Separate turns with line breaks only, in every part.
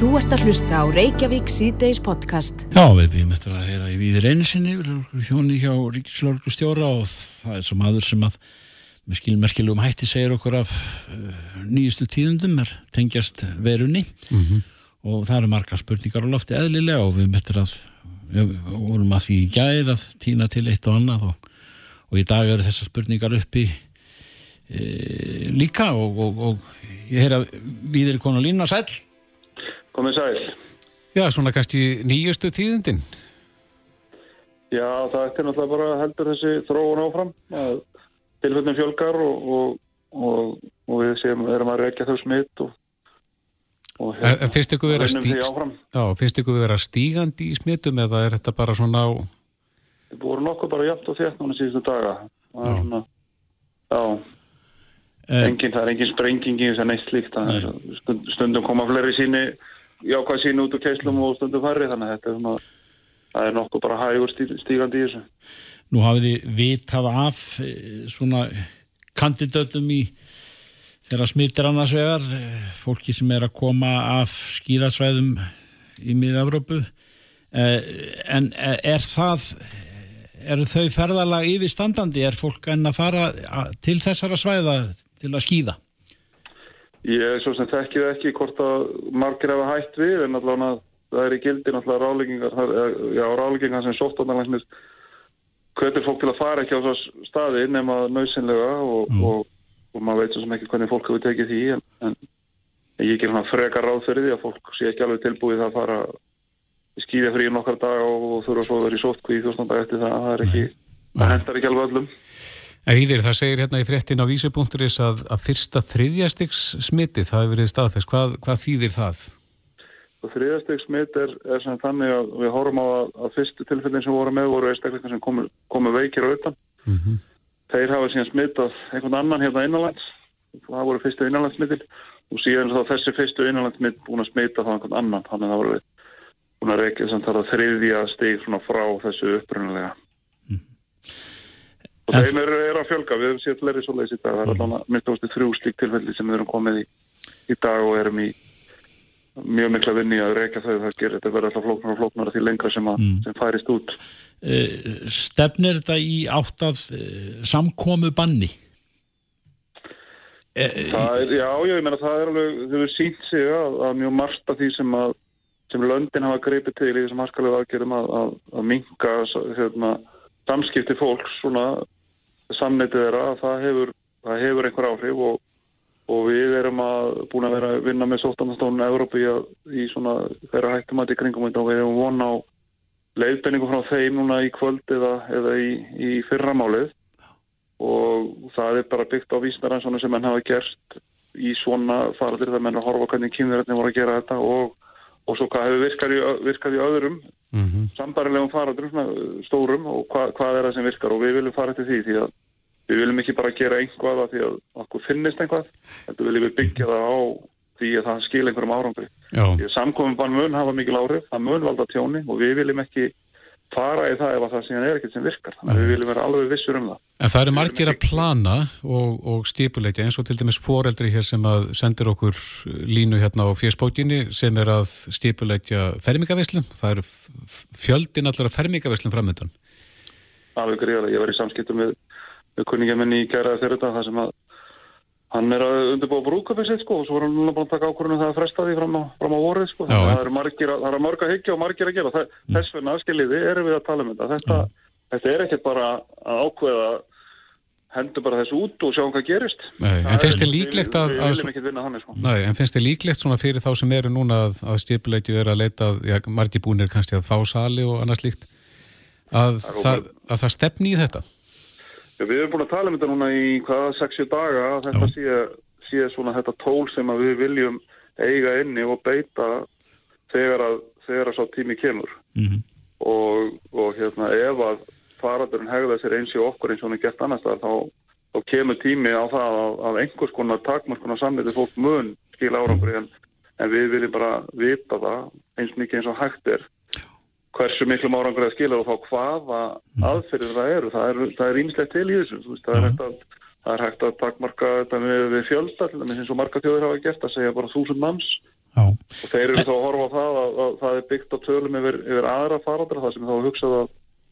Þú ert að hlusta á Reykjavík síðdeis podcast.
Já, við býðum eftir að heyra í viðir einsinni þjóni hjá Ríkislörgu stjóra og það er sem aður sem að með skilmerkilegum hætti segir okkur af uh, nýjustu tíðundum er tengjast verunni mm -hmm. og það eru marga spurningar á lofti eðlilega og við býðum eftir að við vorum að því í gæri að týna til eitt og annað og, og í dag eru þessar spurningar uppi e, líka og, og, og ég heyra viðir konu Lína Sæl
Komið sæl.
Já, svona kannski nýjustu tíðundin.
Já, það eftir náttúrulega bara heldur þessi þróun áfram að tilfellin fjölgar og, og, og, og við séum erum að rekja þau smitt og
hérna, finnst ykkur vera ykkur vera stígandi í smittum eða er þetta bara svona á
Það búið nokkuð bara jæmt og þétt núna síðustu daga. Það er svona Já. Engin, það er engin sprengingi sem neitt slíkt stundum koma fleiri síni jákvæð sín út úr keislum og stundum færri þannig að þetta er, svona, er nokkuð bara hægur stígandi í þessu.
Nú hafið þið vitað af eh, svona kandidatum í þeirra smittir annars vegar, eh, fólki sem er að koma af skíðasvæðum í miða-Európu eh, en er það eru þau ferðalag yfirstandandi er fólk enn að fara til þessara svæða til að skíða?
Ég svo sem þekkið ekki hvort að margir hafa hægt við en allavega það er í gildi náttúrulega ráleggingar, já ráleggingar sem sóttanarlæsnis kvötur fólk til að fara ekki á svo staði nema nöysinlega og, mm. og, og maður veit svo sem ekki hvernig fólk hefur tekið því en, en ég ger hann frekar ráð fyrir því að fólk sé ekki alveg tilbúið að fara skýðja frí nokkar dag og þurfa svo að vera í sótkví í þjóðstanda eftir það, það er ekki, það hendar ekki alveg öllum.
Íðir, það segir hérna í fréttin á vísi.is að, að fyrsta þriðjastegs smitti, það hefur verið staðfest. Hvað, hvað þýðir það?
Þriðjastegs smitt er, er sem þannig að við horfum á að, að fyrstu tilfellin sem voru með voru einstakleikar sem komu, komu veikir á utan. Mm -hmm. Þeir hafa síðan smittað einhvern annan hérna innanlands. Það voru fyrstu innanlandsmittil og síðan þá þessi fyrstu innanlandsmitt búin að smita þá einhvern annan. Þannig að það voru búin að reykja sem það þriðja steg frá þessu upprunalega. Og en... þeim er, er að fjölga, við hefum séð fleiri svo leiðs í dag, það er alveg mitt ástu þrjú slík tilfelli sem við erum komið í, í dag og erum í mjög mikla vinni að reyka þau, það gerir þetta verið alltaf flóknar og flóknar því lengra sem, mm. sem færist út.
Uh, stefnir þetta í átt að uh, samkomu banni?
Er, já, já, ég meina það er alveg, þau hefur sínt sig að, að mjög margt af því sem að sem löndin hafa greipið til í þessum harskalegu aðgerðum að, að, að minka hérna, samskipti fólks svona samneitið þeirra að það hefur, það hefur einhver áhrif og, og við erum að búin að vera að vinna með sóttanastónun Európi í svona þeirra hættum að í kringum og við erum vona á leiðbenningu frá þeim núna í kvöld eða, eða í, í fyrramálið. Og það er bara byggt á vísnarann sem menn hafa gert í svona faradir þegar menn að horfa hvernig kynverðinni voru að gera þetta og, og svo hvað hefur virkað í, virkað í öðrum mm -hmm. sambarilegum faradurum stórum og hva, hvað er það sem virkar. Og við viljum fara til því því að við viljum ekki bara gera einhvað að því að okkur finnist einhvað þetta viljum við byggja það á því að það skil einhverjum árangri. Samkominn bann mun hafa mikil árið það mun valda tjóni og við viljum ekki fara í það ef það síðan er ekkert sem virkar. Þannig að við viljum vera alveg vissur um það.
En það eru margir að plana og, og stipuleitja eins og til dæmis foreldri hér sem að sendir okkur línu hérna á fjöspókinni sem er að stipuleitja fermingavislum, það eru fjöldin allar að fermingavislum framöndan
Alveg gríðarlega, ég var í samskiptum við, við kunningjamenni í gæraði þeirra það sem að hann er að undirbúa brúkafið sitt sko og svo er hann núna búin að taka ákvörðunum það að fresta því fram á, fram á vorið sko. Já, það eru margir að, er að higgja og margir að gera. Það, mm. þess vegna aðskiljiði erum við að tala um þetta. Þetta, mm. þetta er ekkert bara að ákveða hendur bara þessu út og sjá hvað gerist.
Nei, en finnst þið líklegt að,
við, við þannig, sko.
Nei, en finnst þið líklegt svona fyrir þá sem eru núna að, að stipuleiti vera að leita já, margir búinir kannski að fá sali og annars líkt að það, það stefni í þetta
Já, við erum búin að tala um þetta núna í hvaða 60 daga að þetta sé, sé svona þetta tól sem við viljum eiga inni og beita þegar að, þegar að sá tími kemur. Mm -hmm. og, og hérna ef að faradurinn hegða sér eins í okkur eins og hann gett annars þá, þá kemur tími á það að, að einhvers konar takmarskona samliti fólk mun skil árangri en, en við viljum bara vita það eins mikið eins og hægt er hversu miklu árangur það skilur og þá hvaða mm. aðferðir það eru. Það er ímislegt til í þessu. Veist, það, er mm. að, það er hægt að takmarka þetta með fjölda, til dæmis eins og marga þjóður hafa gert að segja bara þúsund manns
Já.
og þeir eru þá að horfa á það að, að það er byggt á tölum yfir, yfir aðra faraldra það sem þá hugsað að,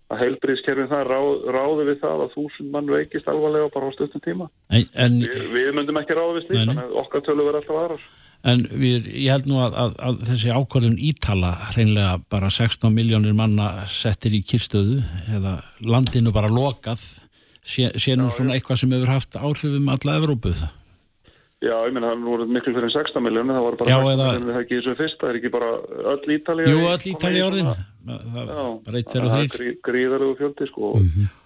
að heilbríðskerfin það ráð, ráði við það að þúsund mann veikist alvarlega bara á stöttum tíma
En, en,
við, við myndum ekki ráði við að okkar tölu verður alltaf aðrar
en við, ég held nú að, að, að þessi ákvörðun ítala hreinlega bara 16 miljónir manna settir í kyrstöðu eða landinu bara lokað sé, sé nú svona eitthvað sem hefur haft áhrifum alla Evrópuð.
Já, ég meina það voru miklu fyrir en 16 miljónir það voru bara
Já,
16
eða-
miljónir það er ekki þessu fyrst það er ekki bara öll Ítalía
Jú, öll Ítali orðin. Það, það,
Já,
bara eitt, og
það
þrýr.
er grí, gríðarlegu fjöldi sko.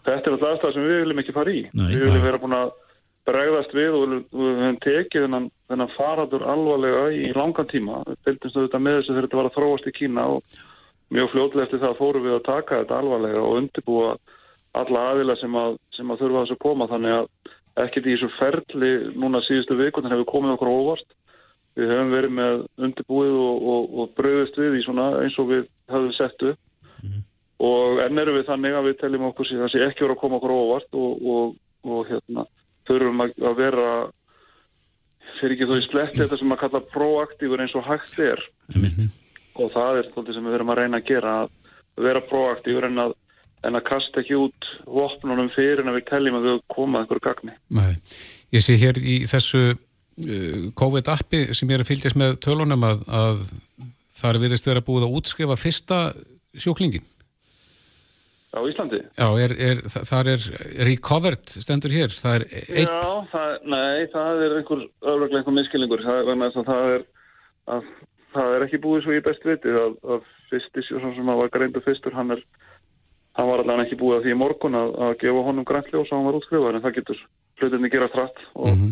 Þetta er alltaf aðstæða sem við viljum ekki fara í.
Nei,
við viljum
já.
vera búin að bregðast við og við höfum tekið þennan, þennan faradur alvarlega í langan tíma. Við bildumst auðvitað með þessu þegar þetta var að þróast í Kína og mjög fljótlega eftir það fórum við að taka þetta alvarlega og undirbúa alla aðila sem að, sem að þurfa að þessu koma þannig að ekkert í þessu ferli núna síðustu vikundan hefur komið okkur óvart. Við höfum verið með undirbúið og, og, og bröðist við í svona eins og við höfum sett upp og enn erum við þannig að við teljum okkur síðan að sé ekki voru að koma okkur óvart og, og, og hérna, þurfum að, að vera fyrir ekki þó í sletti þetta sem að kalla proaktífur eins og hægt er
Einmitt.
og það er þóttið sem við verum að reyna að gera að vera proaktífur en að, en að kasta ekki út vopnunum fyrir en að við teljum að við koma að einhverju gagni.
Nei. Ég sé hér í þessu uh, COVID-appi sem ég er að fylgjast með tölunum að, að þar virðist vera búið að útskrifa fyrsta sjúklingin.
Á Íslandi?
Já, er, er, þa- þar er recovered stendur hér. Það er einn,
Já, það, nei, það er einhver öfluglega einhver miskilningur það er, að það að, það er ekki búið svo í best vitið að, að fyrsti sjúklingur sem að var greindu fyrstur hann er hann var allavega ekki búið að því í morgun að, að gefa honum græntljós og hann var útskrifaður en það getur hlutinni gera strætt og,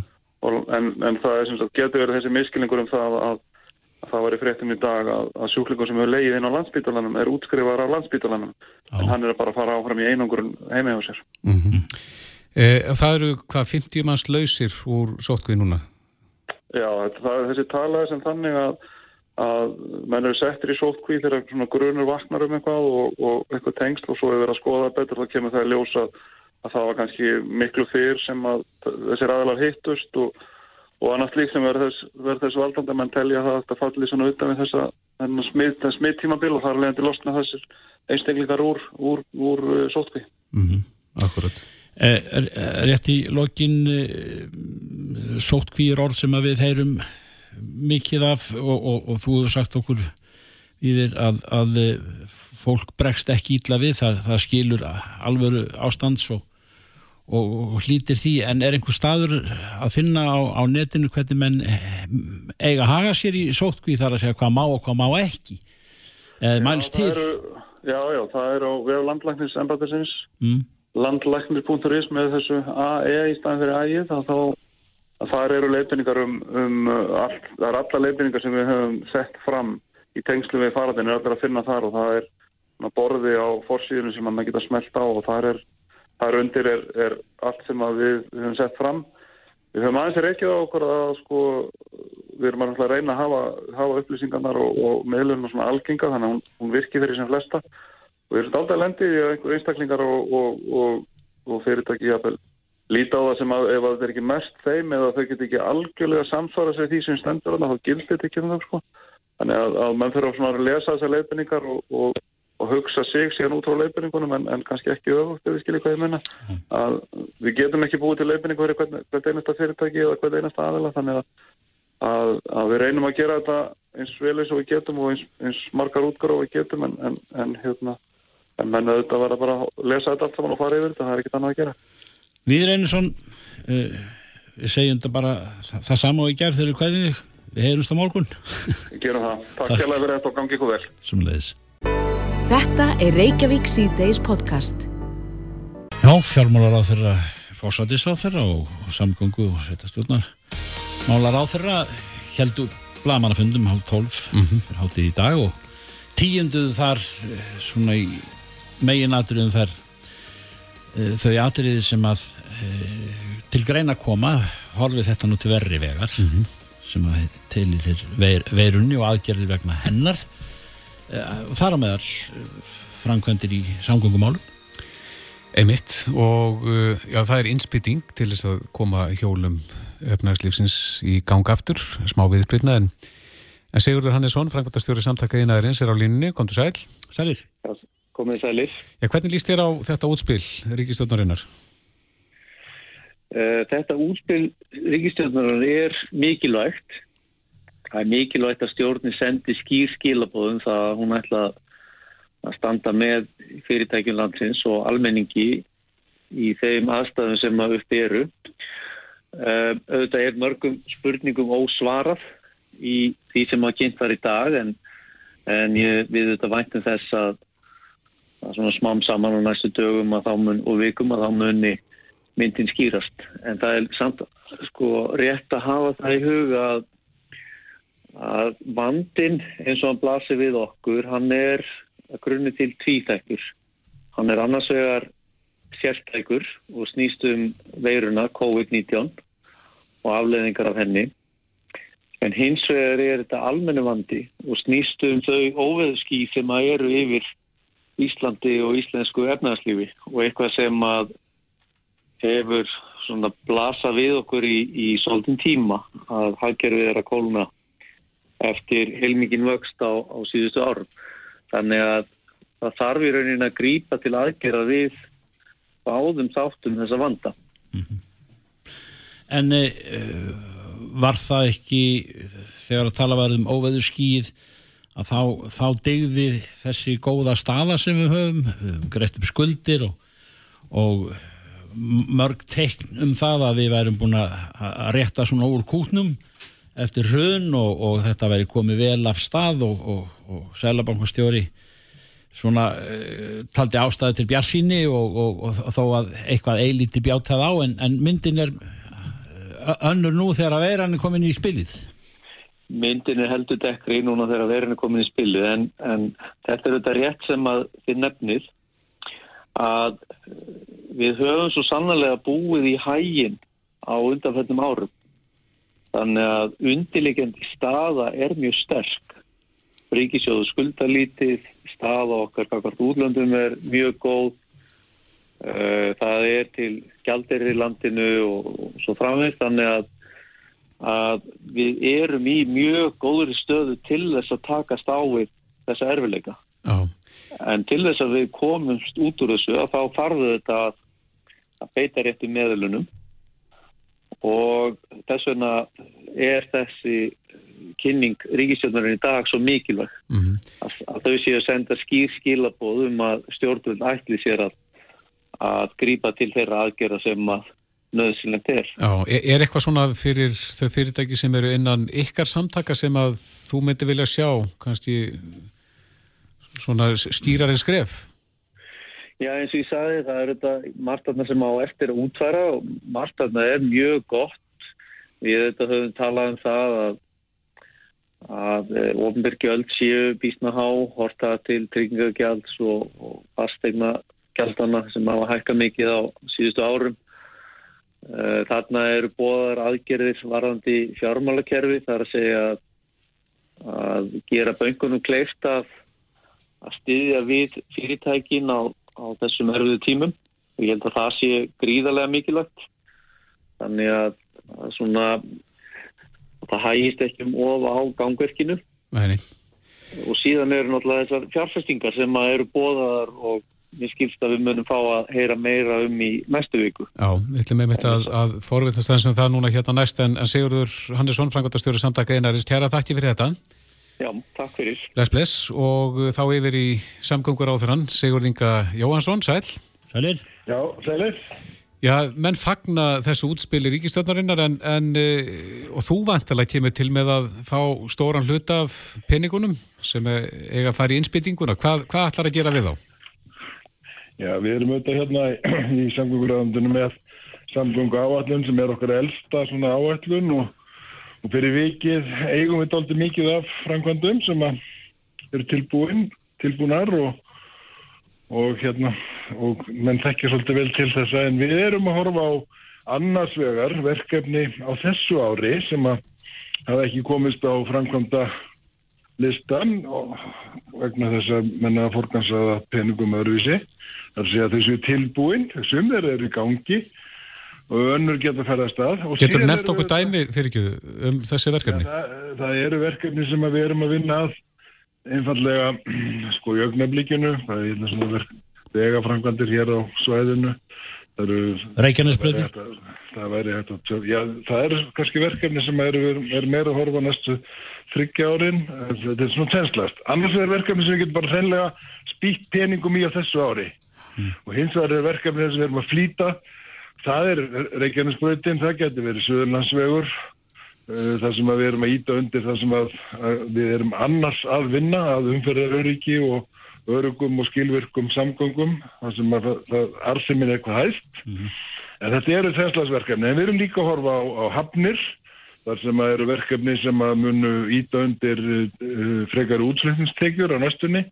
og, en, en það er sem sagt getur verið þessi miskilningur um það að, að það var í fréttum í dag að, að sjúklingur sem hefur leið inn á landsbítalanum er útskrifaður af landsbítalanum en hann er bara að fara áfram í einangurinn heima hjá sér.
E, það eru hvað 50 manns lausir úr sótkvið núna.
Já, það er þessi tala sem þannig að, að menn eru settir í sótkví þegar svona grunur vaknar um eitthvað og, og eitthvað tengsl og svo er verið að skoða betur þá kemur það að ljósa að það var kannski miklu fyrr sem að þessir aðalar hittust og, og annars lík sem verður þess, þess valdandi að menn telja það að þetta falli svona utan við þessa smittímabil og það er leiðandi losna þessir einstaklingar úr, úr, úr uh, sótkví.
Mm Akkurat.
Er, er, er rétt í lokin sótkvíir orð sem að við heyrum mikið af og, og, og þú hefur sagt okkur yfir að, að eh, fólk bregst ekki ítla við það, það skilur alvöru ástands og, og, og hlýtir því en er einhver staður að finna á, á netinu hvernig menn eh, eiga að haga sér í sótkví þar að segja hvað má og hvað má ekki? Eða mælst
það
til?
eru, já, já, það er á vef landlæknis embatisins
mm.
landlæknir.is með þessu AE í staðin fyrir AE þá þá þar eru leifinningar um, um uh, allt, það er alla leifinningar sem við höfum sett fram í tengslu við faradinu er allir að finna þar og það er borði á forsíðunum sem maður geta smelt á og þar er, þar undir er, er allt sem að við, höfum sett fram við höfum aðeins reykjað á okkur að sko við erum alltaf að reyna að hafa, hafa upplýsingarnar og, og meðlunum svona algenga þannig að hún, hún virki fyrir sem flesta og við erum aldrei að lendi í að einhver einstaklingar og, og, og, og fyrirtæki jafnvel líta á það sem að ef að það er ekki mest þeim eða þau get ekki algjörlega samsvara sig því sem stendur þarna, þá gildir þetta ekki um það sko. Þannig að, að mann svona að lesa þessar leifinningar og, og, hugsa sig síðan út frá leifinningunum en, en kannski ekki öfugt ef við skiljum hvað ég menna. Að við getum ekki búið til leifinningu fyrir hvern, hvert einasta fyrirtæki eða hvert einasta aðila þannig að, að, að við reynum að gera þetta eins vel eins og við getum og eins, eins margar útgára og við getum en, en, en hérna en menn auðvitað bara að lesa þetta allt saman og fara yfir þetta, það er ekkert annað að gera.
Við Reynisson uh, við segjum þetta bara það, það sama og í gerð þegar við kvæðum þig við heyrumst á morgun
Við gerum það. Takk
Takk.
Þetta
er Reykjavík C-Days podcast.
Já, fjármálar á þeirra fósætisráð þeirra og, og samgöngu og setjastjórnar málar á þeirra heldur blamanafundum hálf tólf fyrir hátið í dag og tíunduð þar eh, svona í megin atriðum þar eh, þau atriði sem að e, til greina koma horfið þetta nú til verri vegar sem að teilir veir, veirunni og aðgerðir vegna hennar þar á meðal eh, framkvæmdir í samgöngumálum
Einmitt og uh, já, það er innspýting til þess að koma hjólum efnagslífsins í gang aftur, smá viðspilna en, En Sigurður Hannesson, frangværtastjóri samtaka innæðurins er á línunni, kom þú sæl?
Sælir.
Já, komið sælir.
Já, hvernig líst þér á þetta útspil ríkistjóðnarinnar?
Uh, þetta útspil ríkistjóðnarinnar er mikilvægt. Það er mikilvægt að stjórni sendi skýr skilabóðum það að hún ætla að standa með fyrirtækjum landsins og almenningi í þeim aðstæðum sem að upp eru. Uh, auðvitað er mörgum spurningum ósvarað í því sem að kynnt var í dag en, en ég, við þetta væntum þess að, að svona smám saman á næstu dögum mun, og vikum að þá muni myndin skýrast en það er samt sko rétt að hafa það í huga að, að vandin eins og hann blasir við okkur hann er að grunni til tvíþækkur hann er annars vegar sérstækur og snýst um veiruna COVID-19 og afleðingar af henni. En hins vegar er þetta almennu vandi og snýst um þau óveðský sem að eru yfir Íslandi og íslensku efnarslífi og eitthvað sem að hefur svona blasa við okkur í, í svolítinn tíma að hagkerfið er að kóluna eftir heilmikinn vöxt á, á síðustu árum. Þannig að það þarf í raunin að grípa til aðgerða við báðum þáttum þessa vanda. Mm -hmm.
En... Uh var það ekki þegar að tala var um óveður skýð að þá, þá degði þessi góða staða sem við höfum, greitt upp skuldir og, og mörg teikn um það að við værum búin að rétta svona úr kútnum eftir hrun og, og þetta væri komið vel af stað og, og Sælabankastjóri svona uh, taldi ástæði til bjarsíni og þó að eitthvað eilíti bjátt það á en, en myndin er önnur nú þegar að veiran er komin í spilið?
Myndin er heldur dekkri núna þegar að veiran er komin í spilið en, en þetta er þetta rétt sem að þið nefnir að við höfum svo sannlega búið í hægin á undanfættum árum. Þannig að undirlegjandi staða er mjög sterk. Ríkisjóðu skuldalítið, staða okkar kakart útlöndum er mjög góð Eh, það er til gjaldir í landinu og svo framvegst þannig að, að við erum í mjög góður stöðu til þess að takast á við þessa erfileika. Oh. En til þess að við komumst út úr þessu að þá farðu þetta að, að beita rétt í meðlunum og þess vegna er þessi kynning ríkistjórnarinn í dag svo mikilvæg mm -hmm. að, að þau séu að senda skýr skilabóðum að stjórnvöld ætli sér að að grýpa til þeirra aðgerða sem að nöðsynlegt er.
Já, er eitthvað svona fyrir þau fyrirtæki sem eru innan ykkar samtaka sem að þú myndi vilja sjá kannski svona stýrar en skref?
Já, eins og ég sagði, það er þetta margtarna sem á eftir að útfæra og margtarna er mjög gott. Við þetta höfum talað um það að að eh, ofnbyrgjöld séu bísna há, horta til tryggingagjalds og, og fastegna gjaldana sem hafa hækka mikið á síðustu árum. Eh, þarna eru bóðar aðgerðir varðandi fjármálakerfi þar að segja að gera böngunum kleift að, að styðja við fyrirtækin á, á þessum erfiðu tímum og ég held að það sé gríðarlega mikilvægt. Þannig að, að svona, það hægist ekki um ofa á gangverkinu.
Nei.
Og síðan eru náttúrulega þessar fjárfestingar sem eru bóðar og við skilst að við munum fá að heyra meira um í næstu viku.
Já, við ætlum einmitt að, að forvittast þessum það núna hérna næst en, en Sigurður Hannesson, frangotastjóri samtaka einarins, tjara takk fyrir þetta.
Já, takk fyrir.
Bless, bless og þá yfir í samgöngur áþurann, Sigurð Inga Jóhansson, sæl.
Sælir.
Já, sælir.
Já, menn fagna þessu útspili ríkistjórnarinnar en, en eh, og þú vantilega kemur til með að fá stóran hlut af peningunum sem eiga að fara í innspýtinguna. Hvað, hvað ætlar að gera við þá?
Já, við erum auðvitað hérna í samgönguræðandunum með samgöngu áallun sem er okkar elsta svona áallun og, og fyrir vikið eigum við doldi mikið af framkvæmdum sem eru tilbúin, tilbúinar og, og hérna og menn þekkir svolítið vel til þessa en við erum að horfa á annars vegar verkefni á þessu ári sem að hafa ekki komist á framkvæmda listan og vegna þess að menna að forgansaða peningum öðruvísi. Að segja að þessu tilbúin, þessum þeir eru í gangi og önnur geta ferðast að.
Getur nefnt okkur dæmi fyrir ekki um þessi verkefni?
Ja, það, það eru verkefni sem við erum að vinna að einfallega sko í augnablíkinu, það er hérna svona vegafrangvandir hér á svæðinu.
Reykjanesbröður?
Það, það væri hægt að, já, það er kannski verkefni sem er, er meira að horfa næstu þryggja árin, þetta er svona tenslast. Annars er verkefni sem við getum bara þennlega spýtt peningum í á þessu ári mm. og hins vegar er verkefni sem við erum að flýta Það er Reykjanesbröytin, það getur verið Suðurlandsvegur, uh, það sem við erum að íta undir, það sem við erum annars að vinna, að umferðaröryggi og örugum og skilvirkum samgöngum, það sem að arðsuminn er eitthvað hægt. Mm -hmm. En þetta eru þesslasverkefni, en við erum líka að horfa á, á hafnir, þar sem að eru verkefni sem að munu íta undir uh, frekar útslutningstekjur á næstunni.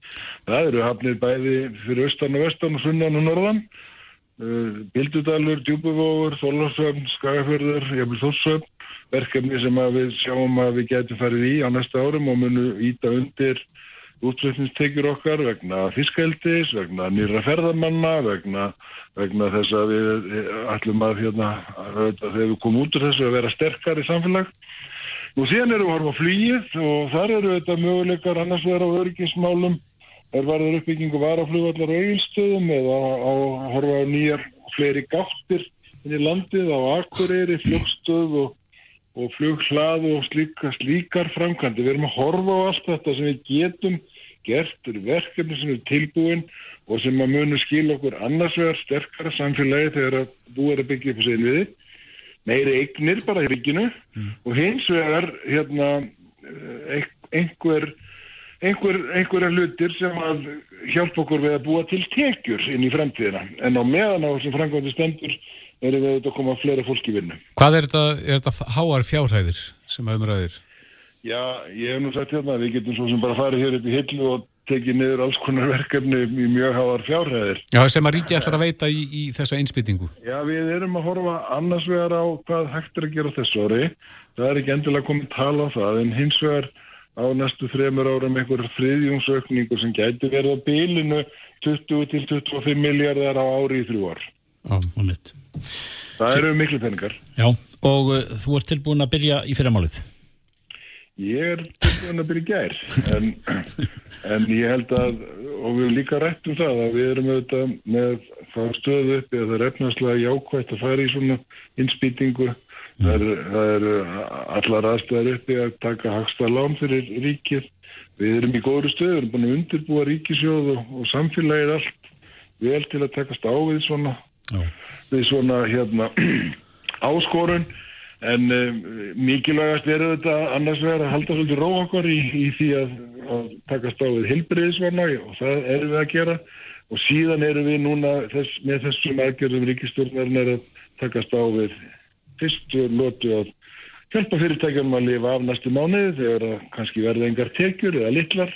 Það eru hafnir bæði fyrir austan og vestan og sunnan og norðan. Uh, Bildudalur, Djúbuvóður, Þólarsvöfn, Skagafjörður, Jafnvel Þórsvöfn, verkefni sem við sjáum að við getum farið í á næsta árum og munum íta undir útflutningstekjur okkar vegna fiskældis, vegna nýra ferðamanna, vegna, vegna þess að við eh, ætlum að hérna, þegar við komum út úr þessu að vera sterkar í samfélag. Nú síðan erum við að horfa flýið og þar eru þetta möguleikar annars vera á örgismálum er varður uppbyggingu varaflugvallar og eigilstöðum eða á að horfa á nýjar fleiri gáttir inn í landið á akkureyri, flugstöð og, og flughlað og slíka, slíkar framkvæmdi. Við erum að horfa á allt þetta sem við getum gert verkefni sem er tilbúin og sem að munu skil okkur annars vegar sterkara samfélagi þegar að búið er að byggja upp á segin viði meiri eignir bara í ríkinu mm. og hins vegar hérna eh, einhver einhver, einhverja hlutir sem að hjálpa okkur við að búa til tekjur inn í fremtíðina. En á meðan á þessum frangvænti stendur erum við auðvitað að koma fleira fólk í vinnu.
Hvað er þetta, er þetta háar fjárhæðir sem umræðir?
Já, ég hef nú sagt hérna að við getum svo sem bara farið hér upp í hillu og tekið niður alls konar verkefni í mjög háar fjárhæðir.
Já, sem að ríkja eftir að veita í, í þessa einsbyttingu.
Já, við erum að horfa annars vegar á hvað hægt er að gera þessu ári. Það er ekki endilega komið tala á það, en hins vegar á næstu þremur árum einhver friðjungsaukningu sem gæti verið á bílinu 20-25 miljardar á ári í þrjú ár.
Já, og mitt.
Það eru miklu penningar.
Já, og uh, þú ert tilbúin að byrja í fyrramálið?
Ég er tilbúin að byrja í gær, en, en ég held að, og við erum líka rætt um það, að við erum auðvitað með það stöðu upp eða það er efnarslega jákvægt að fara í svona innspýtingu Það eru er allar aðstæðar uppi að taka hagsta lán fyrir ríkið. Við erum í góðru stöðu, við erum búin að undirbúa ríkisjóð og, og samfélagið allt vel til að takast á við svona, við svona hérna, áskorun. En um, mikilvægast er þetta annars vegar að halda svolítið ró okkar í, í því að, að takast á við hilbriðisvarna og það erum við að gera. Og síðan erum við núna þess, með þessum aðgjörðum ríkistjórnarinn er að takast á við fyrstu lótu að hjálpa fyrirtækjum að lifa af næstu mánuði þegar kannski verða engar tekjur eða litlar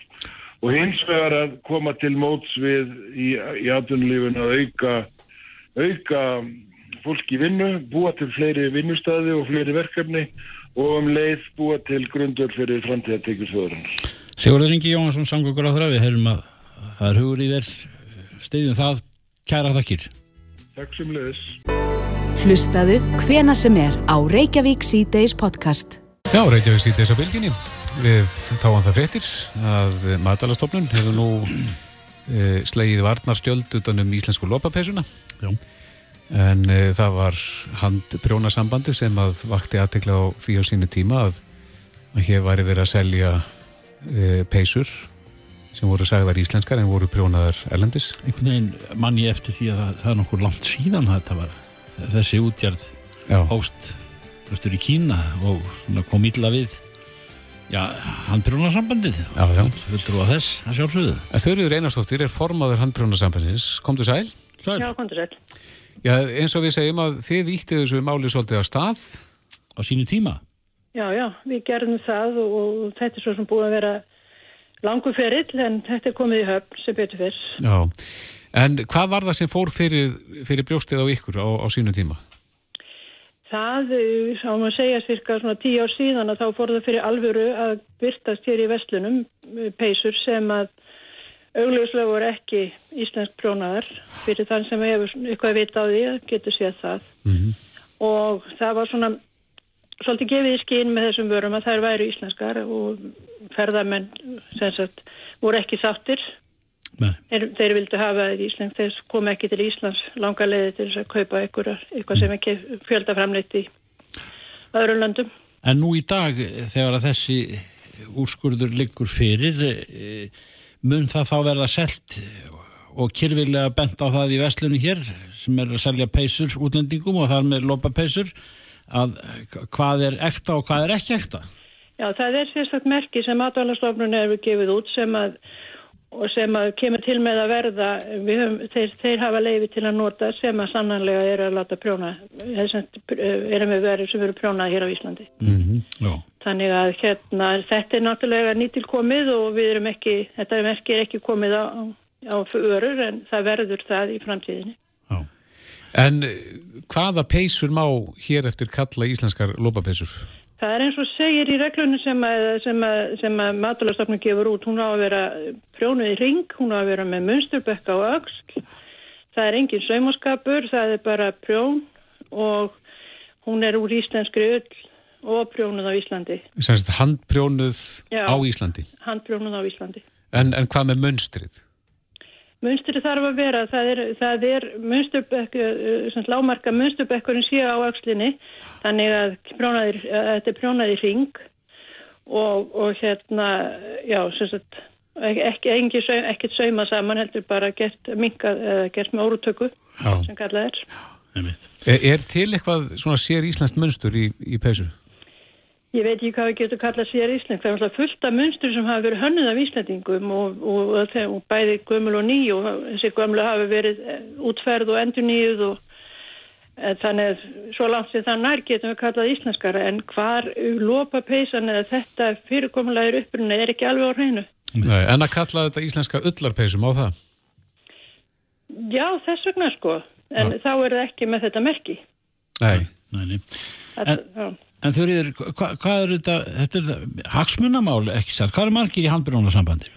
og hins vegar að koma til móts við í, í aðunlífun að auka, auka fólk í vinnu, búa til fleiri vinnustæði og fleiri verkefni og um leið búa til grundur fyrir framtíðartekur þjóðurinn.
Sigurður Ingi Jóhansson, samgöngur á þræfi, hefum að það er hugur í þér, steyðum það, kæra þakkir.
Takk sem leiðis.
Hlustaðu hvena sem er á Reykjavík C-Days podcast.
Já, Reykjavík C-Days á bylginni. Við þáum það fréttir að matalastofnun hefur nú e, slegið varnarstjöld utanum íslensku lopapesuna. Já. En e, það var handbrjónasambandi sem að vakti aðtekla á fyrir sínu tíma að, að hér væri verið að selja e, peysur sem voru sagðar íslenskar en voru prjónaðar erlendis.
Einhvern veginn mann ég eftir því að það, það er nokkur langt síðan að þetta var þessi útgjörð hóst í Kína og kom ítla við. Já, handbrjónarsambandið vildur þú að þess að sjálfsögðu.
Þauður Einarstóttir er formadur handbrjónarsambandins komdu sæl?
sæl. Já, komdu sæl.
Já, eins og við segjum að þið vítið þessu máli svolítið á stað.
Á sínu tíma?
Já, já, við gerðum það og, og þetta er svo sem búið að vera langu ferill en þetta er komið í höfn sem betur fyrr.
Já En hvað var það sem fór fyrir, fyrir brjóstið á ykkur á, á sínu tíma?
Það, sá maður segja cirka svona tíu ár síðan að þá fór það fyrir alvöru að byrtast hér í vestlunum peysur sem að augljóslega voru ekki íslensk prónaðar fyrir þann sem hefur eitthvað vita á því að getur séð það. Mm -hmm. og það var svona svolítið gefið í skinn með þessum vörum að þær væri íslenskar og ferðarmenn sem sagt voru ekki sáttir þeir, þeir vildu hafa þetta í Ísland þeir kom ekki til Íslands langa leiði til að kaupa ykkur, eitthvað sem ekki fjöldaframleitt í öðrum löndum.
En nú í dag þegar að þessi úrskurður liggur fyrir e, mun það þá verða selt og kyrfilega bent á það í vestlunum hér sem er að selja peysur útlendingum og þar með lopa peysur að hvað er ekta og hvað er ekki ekta?
Já, það er sérstaklega merki sem matvælarstofnun hefur gefið út sem að og sem að kemur til með að verða höfum, þeir, þeir hafa leiði til að nota sem að sannanlega er að láta prjóna erum við verið sem eru prjónað hér á Íslandi
mm -hmm.
þannig að hérna, þetta er náttúrulega nýtilkomið og við erum ekki þetta er merkir ekki komið á, á förur en það verður það í framtíðinni Já.
En hvaða peysur má hér eftir kalla íslenskar lópapeysur?
Það er eins og segir í reglunum sem að, sem að, sem að maturlastofnum gefur út, hún á að vera prjónuð í ring, hún á að vera með munsturbekka og öxl, það er engin saumaskapur, það er bara prjón og hún er úr íslenskri öll og prjónuð á Íslandi.
Handprjónuð Já, á Íslandi?
Handprjónuð á Íslandi.
En, en hvað með munstrið?
Munstri þarf að vera, það er, það er munsturbekk, uh, lámarka munsturbekkurinn sé á aukslinni, þannig að prjónaðir, þetta er prjónaði hring og, og hérna, já, sagt, ekki, ekki, ekki sauma saman, heldur bara gert minkað, eða gert með órutöku, sem kallað er.
Er, er til eitthvað svona sér íslenskt munstur í, í peysur?
Ég veit ekki hvað við getum kallað sér Ísland. Það er alltaf fullt af munstur sem hafa verið hönnuð af Íslandingum og, og, og, og bæði gömul og ný og þessi gömlu hafi verið eh, útferð og endur nýjuð og e, þannig að svo langt sem það nær getum við kallað íslenskara en hvar lopa peysan eða þetta fyrirkomulegir upprunni er ekki alveg á hreinu.
Nei, en að kalla þetta íslenska ullarpeysum á það?
Já, þess vegna sko. En Já. þá er það ekki með þetta merki.
Nei, nei, nei.
En, En eru, hva, hvað er þetta, þetta er hagsmunamál, ekki satt, hvað er margir í handbyrjónarsambandi?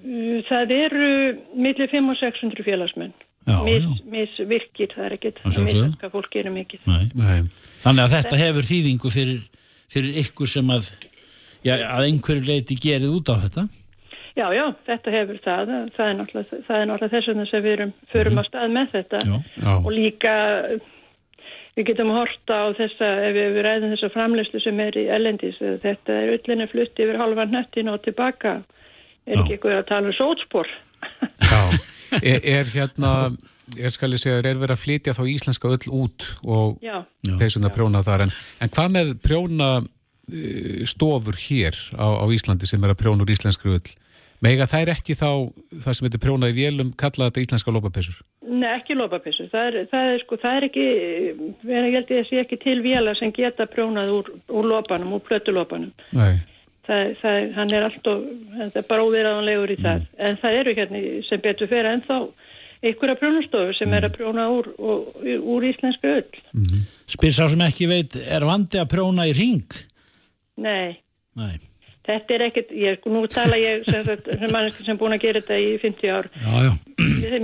Uh, það eru millir 500 og 600 félagsmenn, misvirkir, mis það er ekkert, misvirka fólk gerir mikið. Nei.
Nei. Þannig að þetta hefur þýðingu fyrir, fyrir ykkur sem að, já, að einhverju leiti gerið út á þetta?
Já, já, þetta hefur það, það er náttúrulega, náttúrulega þess sem við erum, förum mm. á stað með þetta já, já. og líka Við getum horta á þessa, ef við ræðum þessa framleyslu sem er í ellendis, þetta er öllinni flutti yfir halva nöttin og tilbaka. Er Já. ekki eitthvað að tala um sótspor?
Já, er, er hérna, er skal ég segja, er verið að flytja þá íslenska öll út og peysuna prjóna þar, en, en hvað með prjóna uh, stofur hér á, á Íslandi sem er að prjóna úr íslenskri öll? Mega það er ekki þá það sem heitir prjónaði vélum kalla þetta íslenska lópapessur?
Nei, ekki lópapessur. Það, það er sko, það er ekki, ég held ég að sé ekki til vélar sem geta prjónað úr, úr lópanum, úr plötulópanum. Nei. Það, það, hann er alltaf, þetta er bara óviraðanlegur í mm. það. En það eru hérna sem betur fyrir ennþá einhverja prjónastofur sem mm. er að prjóna úr, úr, úr íslenska öll.
Mm. Spyr sá sem ekki veit, er vandi að prjóna í ring?
Nei.
Nei.
Þetta er ekkert, ég, sko, nú tala ég sem, sem manneski sem búin að gera þetta í 50 ár.
Já, já.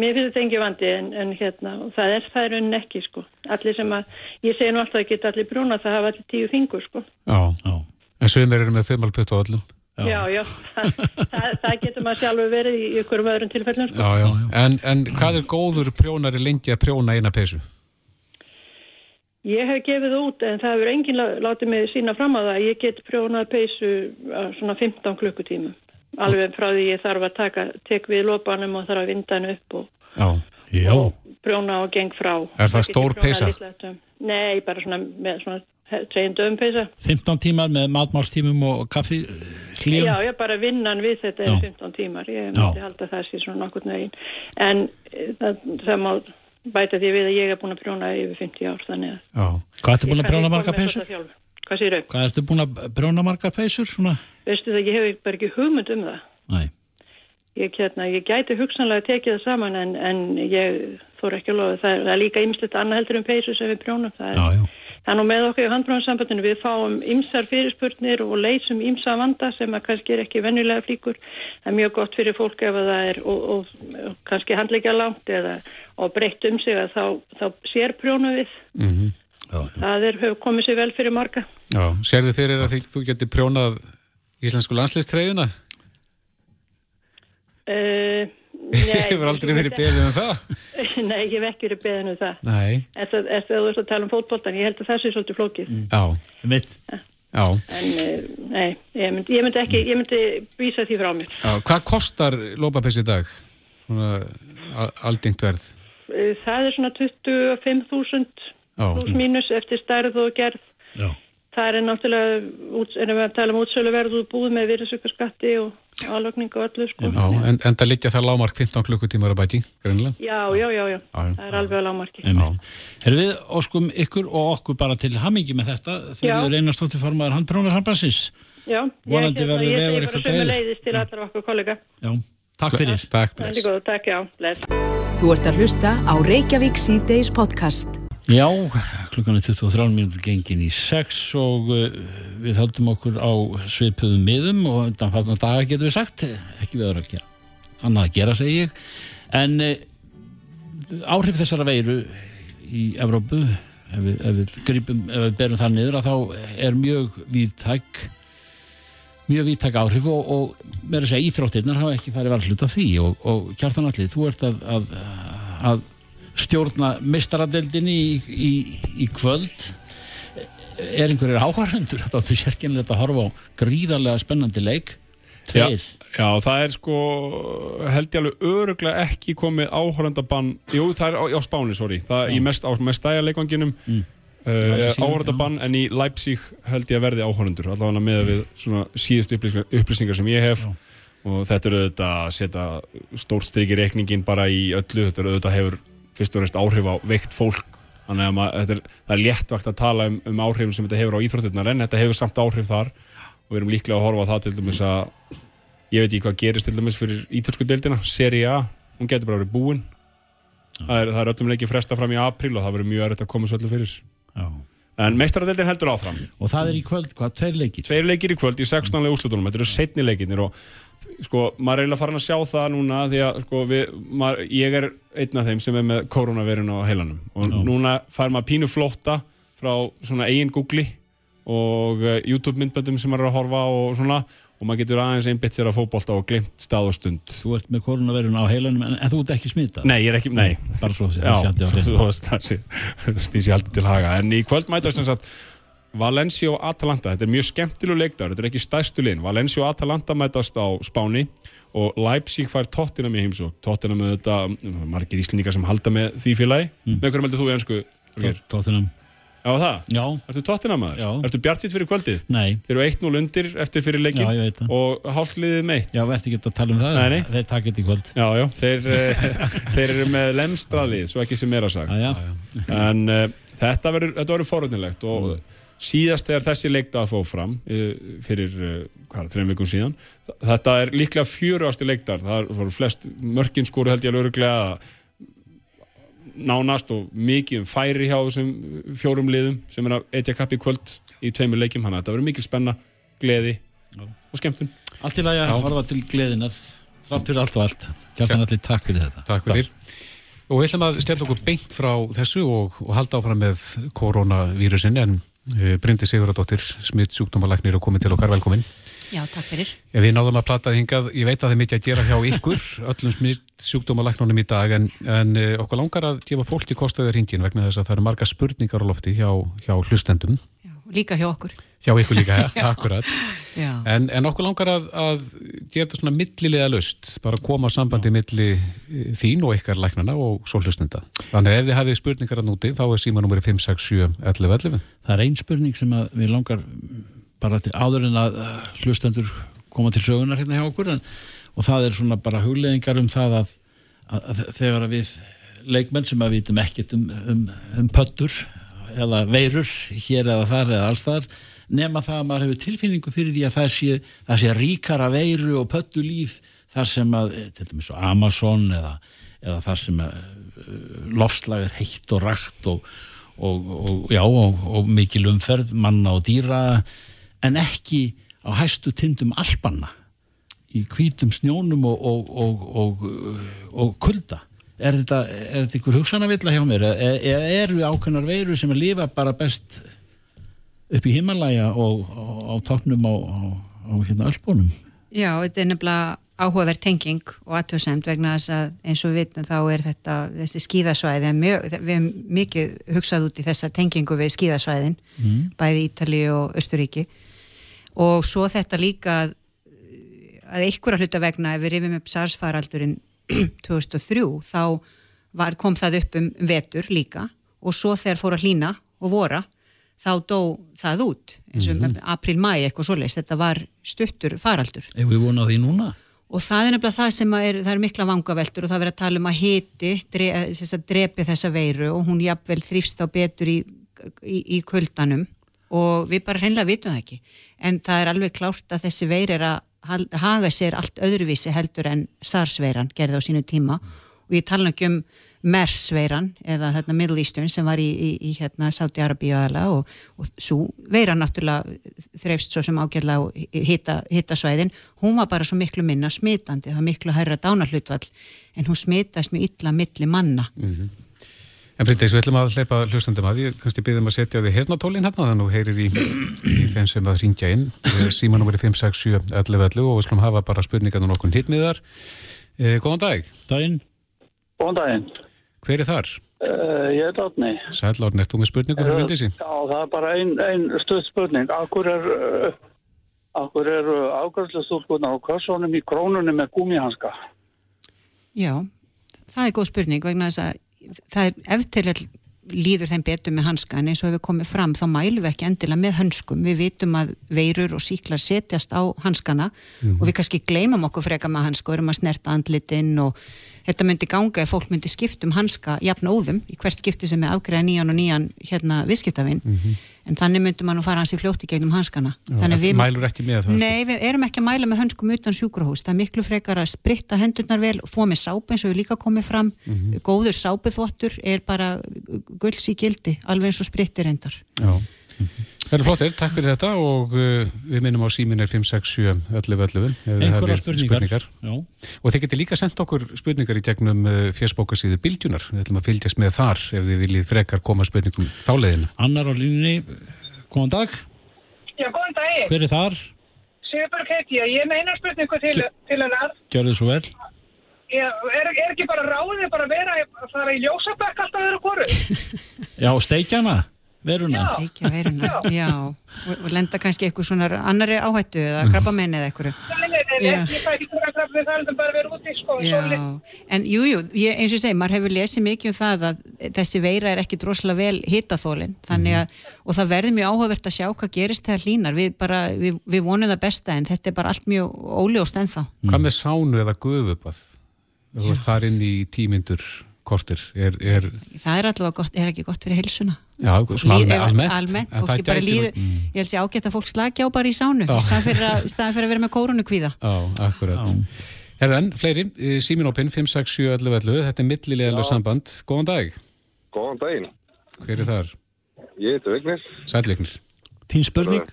Mér finnst þetta engi vandi en, en hérna, það er það er unn ekki, sko. Allir sem að, ég segi nú alltaf að geta allir brúna, það hafa allir tíu fingur, sko.
Já, já. En sögumir eru með þumalputt á öllum.
Já, já, já. Það, það, það getur maður sjálfur verið í ykkur öðrum tilfellum, sko.
Já, já. En, en hvað er góður prjónari lengi að prjóna eina pesu?
Ég hef gefið út en það hefur enginn látið mig sína fram á það. Ég get prjónað peysu svona 15 klukkutíma. Alveg frá því ég þarf að taka, tek við lopanum og þarf að vinda hann upp og, og prjóna og geng frá.
Er það stór peysa?
Nei, bara svona með svona treyndum peysa.
15 tímar með matmálstímum og kaffi hljóð?
Já, ég bara vinnan við þetta er 15 tímar. Ég myndi halda það sér svona nokkur neginn. En eh, það, það má bæta því við að ég er búin að prjóna yfir 50 ár þannig að...
Hvað ertu búin að prjóna marga peysur?
Hvað sér þau?
Hvað ertu búin að prjóna marga peysur?
Veistu það, ég hef bara ekki hugmynd um það.
Næ.
Ég, hérna, ég gæti hugsanlega að tekið það saman en, en ég þór ekki að lofa. Það er, það er líka ymslegt annað heldur um peysur sem við prjónum. Það er. Það er nú með okkur í handbráðansambandinu, við fáum ymsar fyrirspurnir og leysum ymsa vanda sem að kannski er ekki vennulega flíkur. Það er mjög gott fyrir fólk ef það er og, og, og kannski handleikja langt eða breytt um sig að þá, þá sér prjónu við.
Mm -hmm.
Já,
það er, hefur komið sér vel fyrir marga.
Já, sérðu fyrir að því, þú getur prjónað íslensku landslýstreyðuna?
Uh,
Hefur aldrei verið beðið um það?
Nei, ég hef ekki verið beðin um það.
Nei.
Það er þú veist að tala um fótboltan, ég held að það sé svolítið flókið.
Já,
mitt.
Já.
En uh, nei, ég myndi, ég myndi ekki, ég myndi vísa því frá mér.
Já, hvað kostar lópapiss í dag? Svona al- aldingt verð?
Uh, það er svona 25.000
Já.
pluss mínus eftir stærð og gerð.
Já.
Það er náttúrulega, út, erum við að tala um útsöluverð og búið með virðsökkarskatti og álögning og öllu, sko.
Já, en, en það liggja það lámark 15 klukkutímar að bæti, greinilega.
Já, já, já, já.
Já, já.
Það er alveg að lámarki.
Herru við óskum ykkur og okkur bara til hammingi með þetta
Já.
þegar þið reynastóttir formaður handbrónarsambansins.
Já,
Vonandi
ég,
verður
ég
vegur
segi
ykkur
bara sömu
greiður.
leiðist til allar okkar kollega.
Já, takk fyrir.
Takk,
Það er góð, takk, já, bless.
Þú ert að hlusta á Reykjavík C-Days podcast.
Já, klukkan er 23 mínútur gengin í 6 og uh, við höldum okkur á svipuðum miðum og undan farnar daga getur við sagt, ekki við að gera. Annað að gera, segi ég. En uh, áhrif þessara veiru í Evrópu, ef við, ef við gripum, ef við berum það niður, að þá er mjög víðtæk mjög víðtæk áhrif og, og með að segja íþróttirnar hafa ekki farið varhlut af því og, og kjartan allir, þú ert að, að, að stjórna mistaradeldinni í, í, í kvöld. Er einhverjir áhverjandur þetta er sérkennilegt að horfa á gríðarlega spennandi leik? Tveir,
Já, það er sko, held ég alveg öruglega ekki komið áhöröndabann, jú það er á, á Spáni, sorry, það er í mest, á mest stæjarleikvanginum mm.
Í
uh,
síðan,
áhöröndabann en í Leipzig held ég að verði áhöröndur, allavega með við svona síðustu upplýsingar, upplýsingar sem ég hef. Og þetta er auðvitað að setja stórt strik í reikningin bara í öllu, þetta er auðvitað hefur fyrst og reist áhrif á veikt fólk. Þannig að maður, þetta er, það er léttvakt að tala um, um áhrifin sem þetta hefur á íþróttirnar en þetta hefur samt áhrif þar. Og við erum líklega að horfa á það til dæmis að ég veit ekki hvað gerist til dæmis fyrir ítölsku deildina, Serie A hún getur bara verið búin. Það er, það er öllum leikið fresta fram í apríl og það verður mjög erfitt að koma svo öllu fyrir
Já.
en meistaradeildin heldur áfram.
Og það er í kvöld, hvað, tveir leikir?
Tveir leikir í kvöld í 16. úrslutunum þetta eru setni leikirnir og sko, maður er eiginlega farin að sjá það núna því að sko, við, maður, ég er einn af þeim sem er með koronavirun á heilanum. Og núna fær maður pínu flótta frá svona eigin googli og uh, YouTube myndböndum sem maður er að horfa og svona og maður getur aðeins einbytt sér að fótbolta og glimt stað og stund
þú ert með koronavirun á heilanum en, en þú ert ekki smitað
Nei, ég er ekki, nei
bara svo
Já,
sjandi á hreinu.
þú stísi haldið til haga en í kvöld mætast sem sagt Valencia og Atalanta, þetta er mjög skemmtilegu leikdagur, þetta er ekki stærstu linn Valencia og Atalanta mætast á Spáni og Leipzig fær Tottenham í heimsók Tottenham með þetta, margir íslendingar sem halda með því félagi,
Mm.
með hverjum heldur þú í ennsku? Þorgeir? Já, það?
Já,
Ertu Tottenham maður?
Já.
Ertu bjart sitt fyrir kvöldið?
nei,
Þeir eru 1-0 undir eftir fyrir leikin
já, ég veit það
og hálfliðið meitt
Já, verði ekki að tala um það
Nei, nei.
Þeir takk þetta í kvöld
Já, já, þeir, eh, þeir eru með lemstraðlið, svo ekki sem meira sagt
Já, já.
en uh, þetta verður, verður forunilegt og síðast þegar þessi leikdag að fá fram uh, fyrir uh, hvað, þreim vikum síðan þetta er líklega fjöruasti leikdag það voru flest mörkin skóru held ég alveg nánast og mikið um færi hjá þessum fjórum liðum sem er að etja kappi kvöld í tveimur leikjum. Þannig að þetta verður mikil spenna, gleði og skemmtun.
Allt í lagi að horfa til gleðinar Þrátt fyrir allt og allt. Kjartan allir takk fyrir þetta.
Takk fyrir. Og við ætlum að stella okkur beint frá þessu og, og halda áfram með koronavírusin en uh, Bryndi Sigurðardóttir, smitt sjúkdómalæknir og komið til okkar, velkomin.
Já, takk fyrir.
Ef við náðum að plata hingað, ég veit að það er mikið að gera hjá ykkur, öllum smitt sjúkdómalæknunum í dag, en, en uh, okkur langar að gefa fólki kostaður hringin vegna þess að það eru marga spurningar á lofti hjá, hjá hlustendum,
Já, líka hjá okkur.
hjá ykkur líka, ja, akkurat.
Já.
En, en okkur langar að, að gera þetta svona millilega löst, bara koma á sambandi milli eh, þín og ykkar læknana og svo hlustenda. Þannig að ef þið hafið spurningar að núti, þá er símanúmeri 567 11 11.
Það er ein spurning sem að við langar bara til áður en að uh, hlustendur koma til sögunar hérna hjá okkur en, og það er svona bara hugleðingar um það að, að, að þegar að við leikmenn sem að vitum ekkert um, um, um pöttur eða veirur hér eða þar eða alls þar nema það að maður hefur tilfinningu fyrir því að það sé, það sé ríkara veiru og pöttu líf þar sem að, eh, til dæmis á Amazon eða, eða þar sem að uh, lofslag er heitt og rakt og, og, og, já, og, og mikil umferð manna og dýra en ekki á hæstu tindum alpanna í hvítum snjónum og, og, og, og, og kulda. Er þetta, er þetta ykkur hugsanavilla hjá mér? Eða eða eru ákveðnar veiru sem að lifa bara best upp í Himalaya og á, topnum á, á, á hérna Ölpunum?
Já, þetta er nefnilega áhugaverð tenging og aðtöðsemt vegna þess að eins og við vitum þá er þetta þessi skíðasvæði, við hefum mikið hugsað út í þessa tengingu við skíðasvæðin,
mm.
bæði Ítali og Östuríki og svo þetta líka að, að einhverja hluta vegna ef við rifum upp SARS-faraldurinn 2003 þá var, kom það upp um vetur líka. Og svo þegar fór að hlína og vora þá dó það út eins og mm -hmm. april-mæ eitthvað svoleiðs þetta var stuttur faraldur.
Ef við vonum á því núna?
Og það er nefnilega það sem er, það er mikla vangaveltur og það verður að tala um að hiti drepi þessa veiru og hún jafnvel þrýfst á betur í, í, í kuldanum og við bara hreinlega vitum það ekki en það er alveg klárt að þessi veir er að haga sér allt öðruvísi heldur en SARS-veiran gerði á sínu tíma og ég tala ekki um MERS-veiran eða hérna, Middle Eastern sem var í, í, í hérna, Sáti-Arabíu aðala og, og svo veiran náttúrulega þreifst svo sem ágjörlega á hitta, hittasvæðin, hún var bara svo miklu minna smitandi, það var miklu hærra dánarhlutvall en hún smitast mjög illa milli manna.
Mm -hmm. En Bryndis, við ætlum að hleypa hlustandum að því, kannski byrðum að setja því hernatólinn hérna, þannig að þú heyrir í, í þeim sem að ringja inn, símanúmeri 56711 og við slum hafa bara spurningarna nokkur hitt miðar. Eh, góðan dag.
Daginn.
Góðan daginn.
Hver er þar?
Uh, ég er Átni.
Sæl Átni, ert þú með spurningu fyrir myndið sín?
Já, það er bara einn ein stöð spurning. Akkur er, uh, akkur er uh, ágæðslega á kvössónum í krónunum með gúmihanska?
Já, það er góð spurning vegna þess að það er eftirlega líður þeim betur með hanska en eins og við komum fram þá mælum við ekki endilega með hönskum við vitum að veirur og síklar setjast á hanskana mm -hmm. og við kannski gleymum okkur freka með hanska og erum að snerta andlitinn og þetta myndi ganga ef fólk myndi skiptum hanska jafn óðum í hvert skipti sem er afgræða nýjan og nýjan hérna viðskiptafinn mm -hmm. En þannig myndi mann að fara hans í fljótti gegnum hanskana.
Já, við mælur ekki með
það Nei, við erum ekki að mæla með hönskum utan sjúkrahús það er miklu frekar að spritta hendurnar vel og þó með sápu eins og við líka komið fram. Mm -hmm. góður sápuþvottur er bara gulls í gildi, alveg eins og sprittir endar
Já Það er flottir, takk fyrir þetta og uh, við minnum á síminir 567 11 11
einhverja spurningar, spurningar.
og þið getur líka sendt okkur spurningar í gegnum uh, fjersbókarsýðu Bildjunar við ætlum að fylgjast með þar ef þið viljið frekar koma spurningum þáleðinu
Annar á línni, góðan dag.
Já, góðan dag
Hver er þar?
Sigurbjörg heiti ég, ég er með eina spurningu til, til hennar.
Gjör þið svo vel.
Já, er, er ekki bara ráðið bara að vera að fara í ljósabæk alltaf öðru koru?
Já, steikjana veruna.
Steikja veruna, já. já. Og, og lenda kannski eitthvað svona annari áhættu eða krabbamenni eða eitthvað.
Nei, nei, nei, ég fæ ekki svona krabbamenni, það er bara verið út í sko.
Já, en jújú, jú, ég, eins og ég segi, maður hefur lesið mikið um það að þessi veira er ekki droslega vel hittaþólinn, þannig að, og það verður mjög áhugavert að sjá hvað gerist þegar hlínar, við bara, við, við vonum það besta en þetta er bara allt mjög óljóst ennþá.
Hvað með sánu eða guðubað? Þú ert þar inn í tímyndur kortir er, er...
það er allavega gott, er ekki gott fyrir hilsuna
já, svona almennt, almennt,
almennt fólki bara líður, mm. ég held að ágætt að fólk slagja á bara í sánu, staðan fyrir, fyrir að vera með kórunukvíða
Já, akkurat. Herðan, fleiri, Siminópin 56711, þetta er millilega samband, góðan dag.
Góðan daginn.
Hver er þar?
Ég heiti Vignir.
Sælvignir
Þín spurning?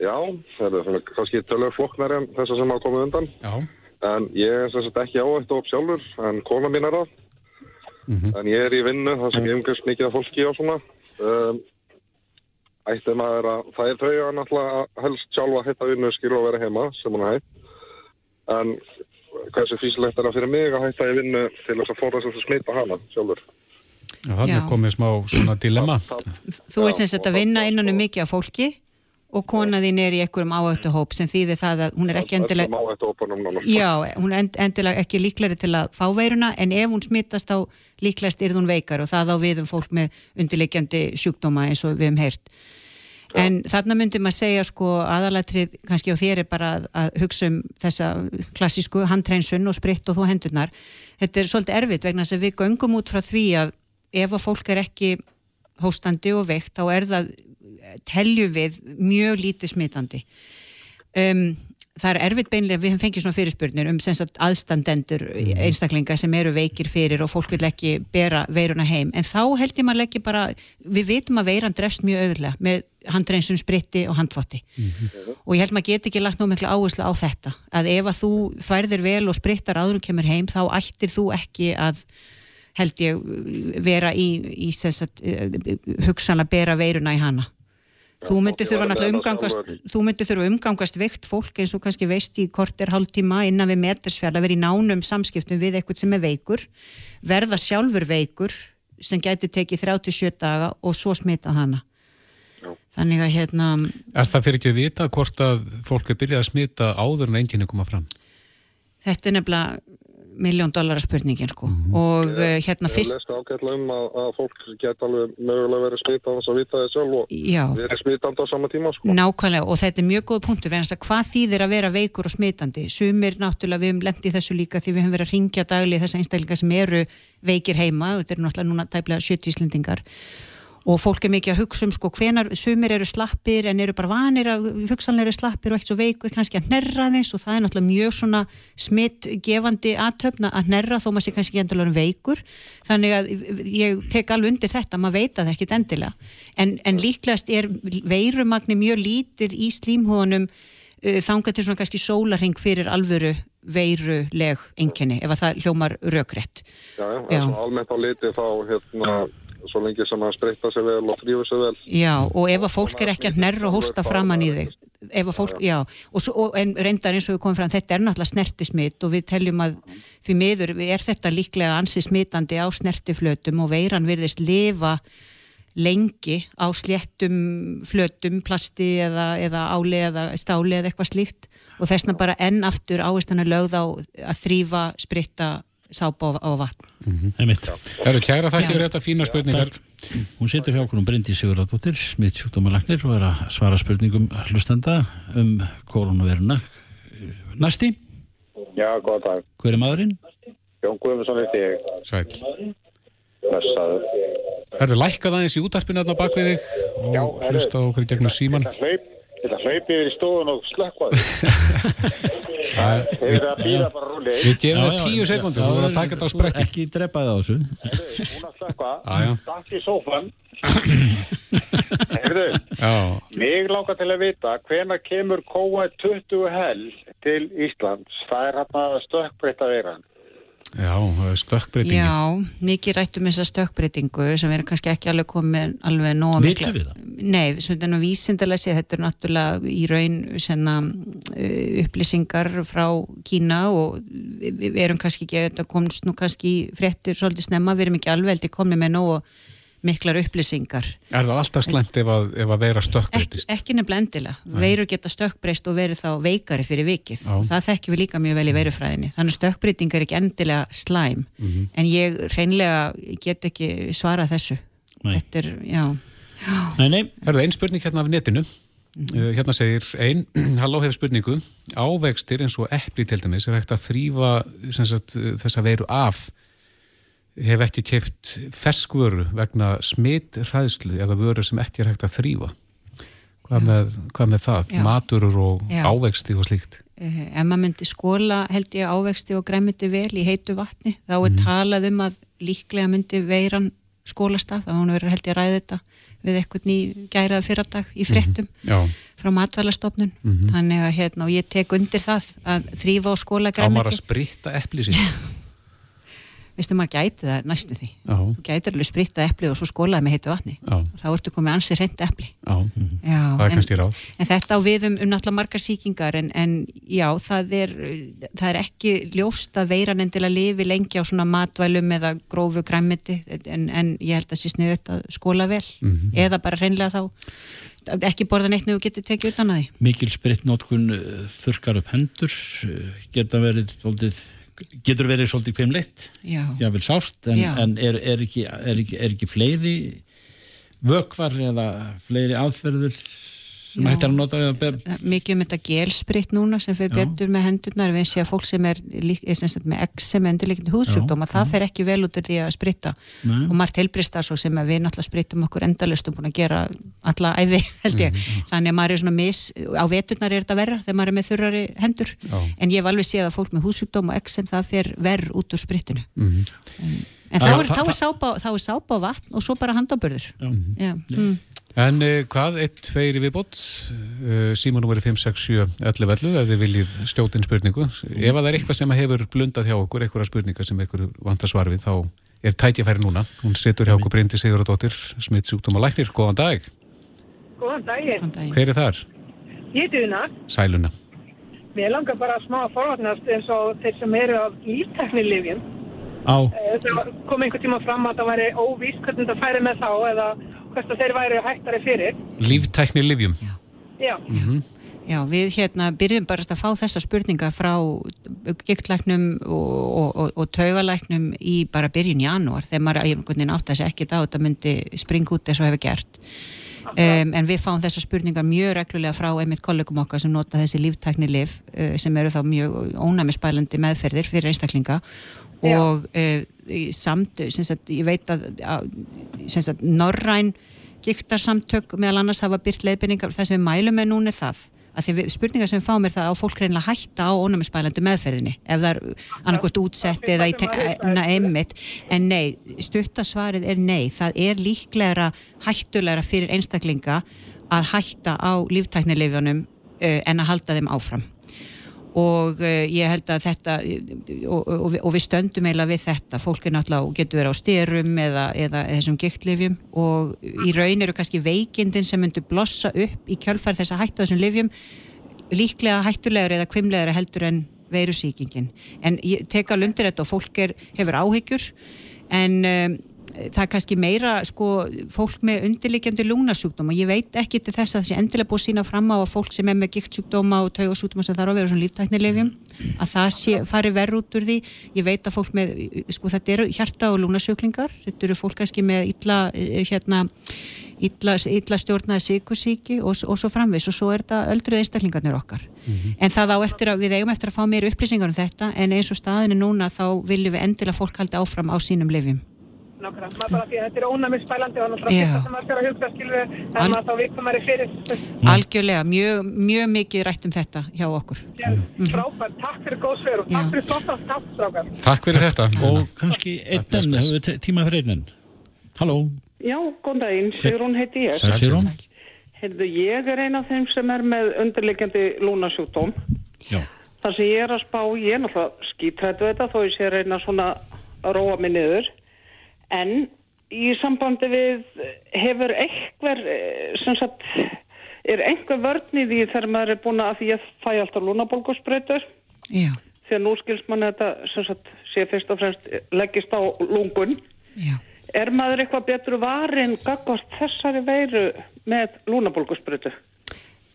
Já, það er kannski tölur flokknar en þess að sem hafa komið undan.
Já.
En ég er sem sagt ekki áhægt á sjálfur, en kona mín er það Mm -hmm. En ég er í vinnu, það sem ég umgast mikið af fólki á svona. Um, ætti maður að, það er þau að náttúrulega helst sjálfa að hætta vinnu skilur að vera heima, sem hún hætt. En hversu físilegt er það fyrir mig að hætta í vinnu til þess að fóra þess að smita hana sjálfur?
Já, þannig að komið smá svona dilemma.
Þú veist eins að þetta vinna innan um mikið af fólki og konaðinn er í einhverjum áhættuhóp sem þýðir það að hún er ekki endilega já, hún er endilega ekki líklari til að fá veiruna en ef hún smittast á líklegast er hún veikar og það á við um fólk með undirleikjandi sjúkdóma eins og við hefum heyrt. En þarna myndum að segja sko aðalatrið kannski á þér er bara að, að hugsa um þessa klassísku handreinsun og spritt og þú hendurnar. Þetta er svolítið erfitt vegna þess að við göngum út frá því að ef að fólk er ekki hóstandi og veikt þá er það teljum við mjög lítið smitandi um, það er erfitt beinlega, við hefum fengið svona fyrirspurnir um sagt, aðstandendur mhm. einstaklinga sem eru veikir fyrir og fólk vil ekki bera veiruna heim, en þá held ég maður ekki bara, við vitum að veiran drefst mjög auðvitað með handreinsum spritti og handfotti mm -hmm. og ég held maður get ekki lagt nú miklu áherslu á þetta að ef að þú þærðir vel og sprittar áður og kemur heim, þá ættir þú ekki að held ég vera í, í þess að hugsanlega bera veiruna í hana Þú myndir þurfa náttúrulega umgangast, þú myndir þurfa umgangast veikt fólk eins og kannski veist í kortir hálftíma innan við metersfjall að vera í nánum samskiptum við eitthvað sem er veikur, verða sjálfur veikur sem gæti tekið 37 daga og svo smita hana. Já. Þannig að hérna...
Er það fyrir ekki að vita hvort að fólk er byrjað að smita áður en enginn er komað fram?
Þetta er nefnilega miljón dollara spurningin sko mm -hmm. og uh, hérna fyrst
Ég lest ágætlega um að, að fólk geta alveg mögulega verið smita á þess að vita það sjálf og
Já.
verið smitandi á sama tíma sko.
Nákvæmlega og þetta er mjög góð punktur hvað þýðir að vera veikur og smitandi sumir náttúrulega við hefum lendið þessu líka því við hefum verið að ringja dagli þess einstaklingar sem eru veikir heima, þetta er náttúrulega núna tæplega 70 íslendingar og fólk er mikið að hugsa um sko hvenar sumir eru slappir en eru bara vanir að hugsanlega eru slappir og eitt svo veikur kannski að nerra þess og það er náttúrulega mjög svona smittgefandi aðtöfna að nerra þó maður sé kannski ekki endilega um veikur. Þannig að ég tek alveg undir þetta maður veit að það ekkit endilega. En, en líklegast er veirumagni mjög lítið í slímhóðunum uh, þanga til svona kannski sólarhing fyrir alvöru veiruleg enginni ef að það hljómar rökrétt.
Já, já, almennt á liti þá hérna svo lengi sem að spreita sig vel og frífa sig vel.
Já, og ef að fólk er ekki að nærra og hósta framann í þig, ef að fólk, já, og, svo, og reyndar eins og við komum fram, þetta er náttúrulega snertismitt og við teljum að því miður er þetta líklega ansið smitandi á snertiflötum og veiran virðist lifa lengi á sléttum flötum, plasti eða, eða áli eða stáli eða eitthvað slíkt og þessna bara enn aftur áherslan er lögð á að þrýfa, spritta sápa á vatn.
Mm -hmm. Það eru kæra þætti fyrir þetta fína spurningar.
Takk. Hún setur hjá okkur um Bryndi Sigurðardóttir, smitt sjúkdómalagnir og er að svara spurningum hlustenda um koronaviruna. Næsti?
Já, góða dag.
Hver er maðurinn?
Jón Guðmundsson veit ég.
Sæl.
Blessaður.
Er það lækkað aðeins í útarpinu þarna bak við þig og Já, hlusta okkur gegnum síman?
Þetta hlaupi yfir í stofun og slökkvaði. Þeir eru að býða bara rúli.
Við gefum það tíu sekundur, þú verður að taka þetta á spretti.
Ekki drepaði á þessu.
Hún að slökkva, takk í sófan. Heyrðu, mig langar til að vita hvena kemur KO20 hel til Íslands. Það er hérna stökkbreytta veiran.
Já, stökkbreytingi.
Já, mikið rættum þessa stökkbreytingu sem verður kannski ekki alveg komið alveg nóg
mikla. Vitu við það?
Nei, svona vísindilega sé þetta er náttúrulega í raun senna, upplýsingar frá Kína og við erum kannski ekki, þetta komst nú kannski fréttir svolítið snemma, við erum ekki alveg komið með nóg miklar upplýsingar.
Er það alltaf slemt ef að, ef að veira stökkbreytist?
Ek, ekki nefnilega endilega. Veirur geta stökkbreyst og verið þá veikari fyrir vikið. Já. Það þekkjum við líka mjög vel í veirufræðinni. Þannig stökkbreyting er ekki endilega slæm. Mm -hmm. En ég reynlega get ekki svara þessu. Nei. Þetta er, já.
Nei, nei.
Er það einn spurning hérna af netinu? Mm -hmm. uh, hérna segir einn, halló hefur spurningu. Ávegstir eins og eppli til dæmis er hægt að þrýfa þessa veiru af hef ekki keift ferskvöru vegna smitt hræðslu eða vöru sem ekki er hægt að þrýfa hvað, hvað með það? Já. Maturur og Já. ávexti og slíkt
uh, Ef maður myndi skóla held ég ávexti og græmiti vel í heitu vatni þá er mm. talað um að líklega myndi veiran skólastaf þá hann verður held ég að ræða þetta við eitthvað ný gæraða fyrardag í frettum mm -hmm. frá matvælastofnun mm -hmm. þannig að hérna og ég tek undir það að þrýfa og skóla græmiti
Á maður að spritta eppli sín
veistu maður gæti það næstu því. Já. þú gætir alveg sprittað eplið og svo skólaði með heitu vatni. Já. þá ertu komið ansið reynd epli.
Já, það er kannski ráð.
en þetta á við um, um náttúrulega margar síkingar en, en já, það er það er ekki ljóst að veiran enn til að lifi lengi á svona matvælum eða grófu græmiti en, en ég held að það sé sniðut að skóla vel. Mm -hmm. eða bara reynlega þá ekki borða neitt nefnum getur tekið utan að því.
Mikil sprittnótkun uh, þurkar upp hendur uh, geta verið svolítið getur verið svolítið kvimleitt jável sárt en, en er, er, ekki, er, ekki, er ekki fleiri vökvar eða fleiri aðferður sem hættir að nota við
að mikið um þetta gelspritt núna sem fyrir betur með hendurnar við séum að fólk sem er, er sem með eksem endurleikindi húsjúkdóm að það fer ekki vel út úr því að spritta Nei. og margt helbrista svo sem við náttúrulega sprittum okkur endalustum búin að gera alla æfi held ég, mm. þannig að maður er svona mis á veturnar er þetta verra þegar maður er með þurrari hendur, Já. en ég hef alveg séð að fólk með húsjúkdóm og eksem það fer verð út úr sprittinu mm. en, en þá er, er sápa vatn og svo bara handabörður Já. Mm.
En uh, hvað, eitt, tveir viðbót, uh, símanúmeri 567-1111 ef þið viljið stjótinn spurningu. Ef það er eitthvað sem hefur blundað hjá okkur, eitthvað spurningar sem ekkur vantar svar við, þá er tætjafæri núna. Hún situr hjá okkur Bryndi Sigurðardóttir, smittsjúkdóma læknir. Góðan dag.
Góðan daginn.
Hver er þar?
Ég er Duna.
Sæluna.
Mér langar bara að smá að forvarnast eins og þeir sem eru af lífteknilifjum.
Á.
Eh, Það kom einhver tíma fram að það væri óvíst hvernig það færi með þá eða að þeir væri hættari fyrir.
Líftækni livjum.
Já.
Mm
Já, við hérna byrjum bara að fá þessa spurningar frá giktlæknum og, og, og, og taugalæknum í bara byrjun janúar þegar maður einhvern veginn átt að segja ekkert á þetta myndi springa út eins og hefur gert um, en við fáum þessa spurningar mjög reglulega frá einmitt kollegum okkar sem nota þessi líftækni liv uh, sem eru þá mjög ónæmisbælandi meðferðir fyrir einstaklinga og í samt, sagt, ég veit að, að sagt, norræn giktarsamtök meðal annars hafa byrt leiðbyrningar það sem við mælum með núna er það að því við, spurningar sem við fáum er það á fólk reynilega hætta á ónæmisbælandi meðferðinni ef það er annarkvæmt útsett eða einmitt. En nei, stuttasvarið er nei það er líklegra hættulegra fyrir einstaklinga að hætta á líftæknilifjónum uh, en að halda þeim áfram og uh, ég held að þetta og, og, og við stöndum eiginlega við þetta. Fólk er náttúrulega, getur verið á styrum eða, eða þessum giktlifjum og í raun eru kannski veikindin sem myndur blossa upp í kjölfær þess að hætta þessum livjum líklega hættulegur eða kvimlegur heldur en veirusíkingin en ég tek alveg undir þetta og fólk er, hefur áhyggjur. En um, það er kannski meira sko, fólk með undirleikjandi lúnasjúkdóma ég veit ekki til þess að það sé endilega búið sína fram á að fólk sem er með giktsjúkdóma og taugasjúkdóma sem þarf að vera svona líftæknilefjum að það sé, fari verð út úr því. Ég veit að fólk með, sko þetta eru hjarta og lúnasjúklingar, þetta eru fólk kannski með illa, hérna illa, illa stjórnaði síkusíki og, og svo framvis og svo er þetta öldruð einstaklingarnir okkar. En það á eftir að við eigum eftir að fá meira upplýsingar um þetta. En eins og staðinu núna þá viljum við endilega fólk haldi áfram á sínum lefjum
Nákvæmlega, maður bara því að þetta er ónæmisbælandi og náttúrulega
Já.
þetta sem maður skal að hugsa skilur en
Al-
maður þá maður er fyrir.
algjörlega, mjög, mjög mikið rætt um þetta hjá okkur
Frábært, takk fyrir góð svör og takk fyrir af táttstrákar.
Takk fyrir þetta.
Og kannski einn tíma fyrir einn. Halló,
Já, góðan daginn, Sigrún heiti ég.
Sæl, Sigrún.
Heyrðu, ég er eina af þeim sem er með undirleikjandi lúnasjúkdóm.
Já.
Það sem ég er að spá, ég er náttúrulega skítrættu þetta þó ég sé reyna svona að róa mig niður. En í sambandi við hefur einhver, eh, sem sagt, er einhver vörn í því þegar maður er búin að því ég fæ alltaf lúnabólgusbreytur.
Já.
Þegar nú skilst mann þetta, sem sagt, sé fyrst og fremst leggist á lungun.
Já.
Er maður eitthvað betur varin gagvart þessari veiru með lúnabólgusbreytu?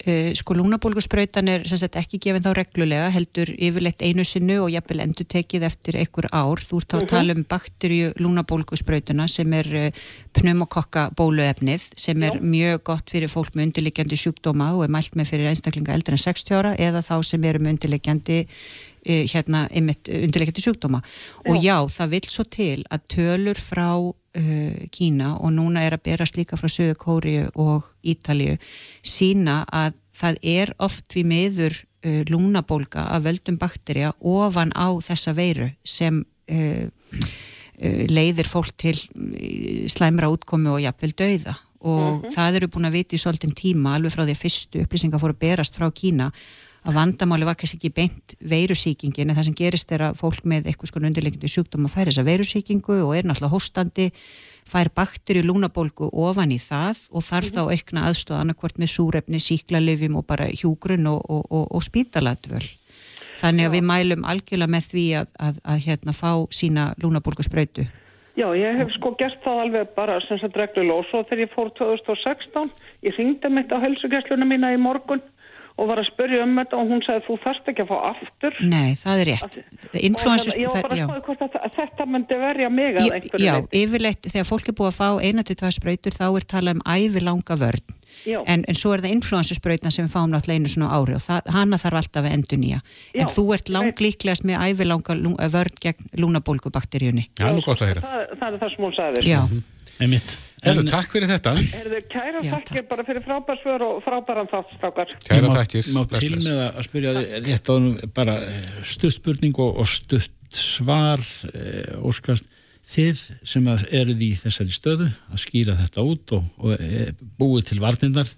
Uh, sko lúnabólgusbrautan er sagt ekki gefin þá reglulega, heldur yfirleitt einu sinnu og jafnvel endur tekið eftir einhver ár. Þú ert þá að
Mhm.
tala um bakterju lúnabólgusbrautuna sem er uh, pneumokokka bóluefnið sem er mjög gott fyrir fólk með undirliggjandi sjúkdóma og er mælt með fyrir einstaklinga eldri en 60 ára eða þá sem eru með undirliggjandi uh, hérna, einmitt undirliggjandi sjúkdóma. Og já, það vil svo til að tölur frá uh, Kína og núna er að berast líka frá Suðu Kóriu og Ítalíu sína að það er oft við meður uh, lúnabólga af völdum bakterja ofan á þessa veiru sem uh, leiðir fólk til slæmra útkomi og jafnvel dauða. Og það eru búin að vita í svolítinn tíma alveg frá því að fyrstu upplýsingar fóru að berast frá Kína að vandamáli var kannski ekki beint veirusýkingin en það sem gerist er að fólk með eitthvað sko undirleikandi sjúkdóm að færa þessa veirusýkingu og er náttúrulega hóstandi fær bakterju lúnabólgu ofan í það og þarf þá aukna aðstóð annarkvort með súrefni, síklarlifjum og bara hjúgrun og, og, og, og spítalatvöl. Þannig að við mælum algjörlega með því að, að, að hérna fá sína lúnabólgu sprautu
Já, ég hef sko gert það alveg bara sem sagt reglulega og svo þegar ég fór 2016, ég ringdi mitt á helsugjastluna mína í morgun og var að spyrja um þetta og hún sagði þú þarft ekki að fá aftur.
Nei, það er rétt Influensus,
og ég var bara að
já.
spáði hvort að þetta myndi verja mig að einhverju
Já,
leyti.
yfirleitt þegar fólk er búið að fá eina til tvær sprautur þá er talað um ævilanga vörn
Já.
en, en svo er það influensusbrautna sem við fáum náttúrulega einu svona á ári og það, hana þarf alltaf að endur nýja
Já,
en þú ert langlíklegast með ævilanga vörn gegn lúnabólgubakteríunni
Já, nú gott að heyra.
Það, það er það sem hún sagði.
Já.
Herðu, takk fyrir þetta.
Herðu, kæra þakkir bara fyrir frábær svör og frábæran þátt, stakar.
Kæra þakkir.
Má til með að spyrja þér rétt á bara stutt spurning og, og stutt svar eh, óskast þið sem að eruð í þessari stöðu að skýra þetta út og, og e, búið til varnindar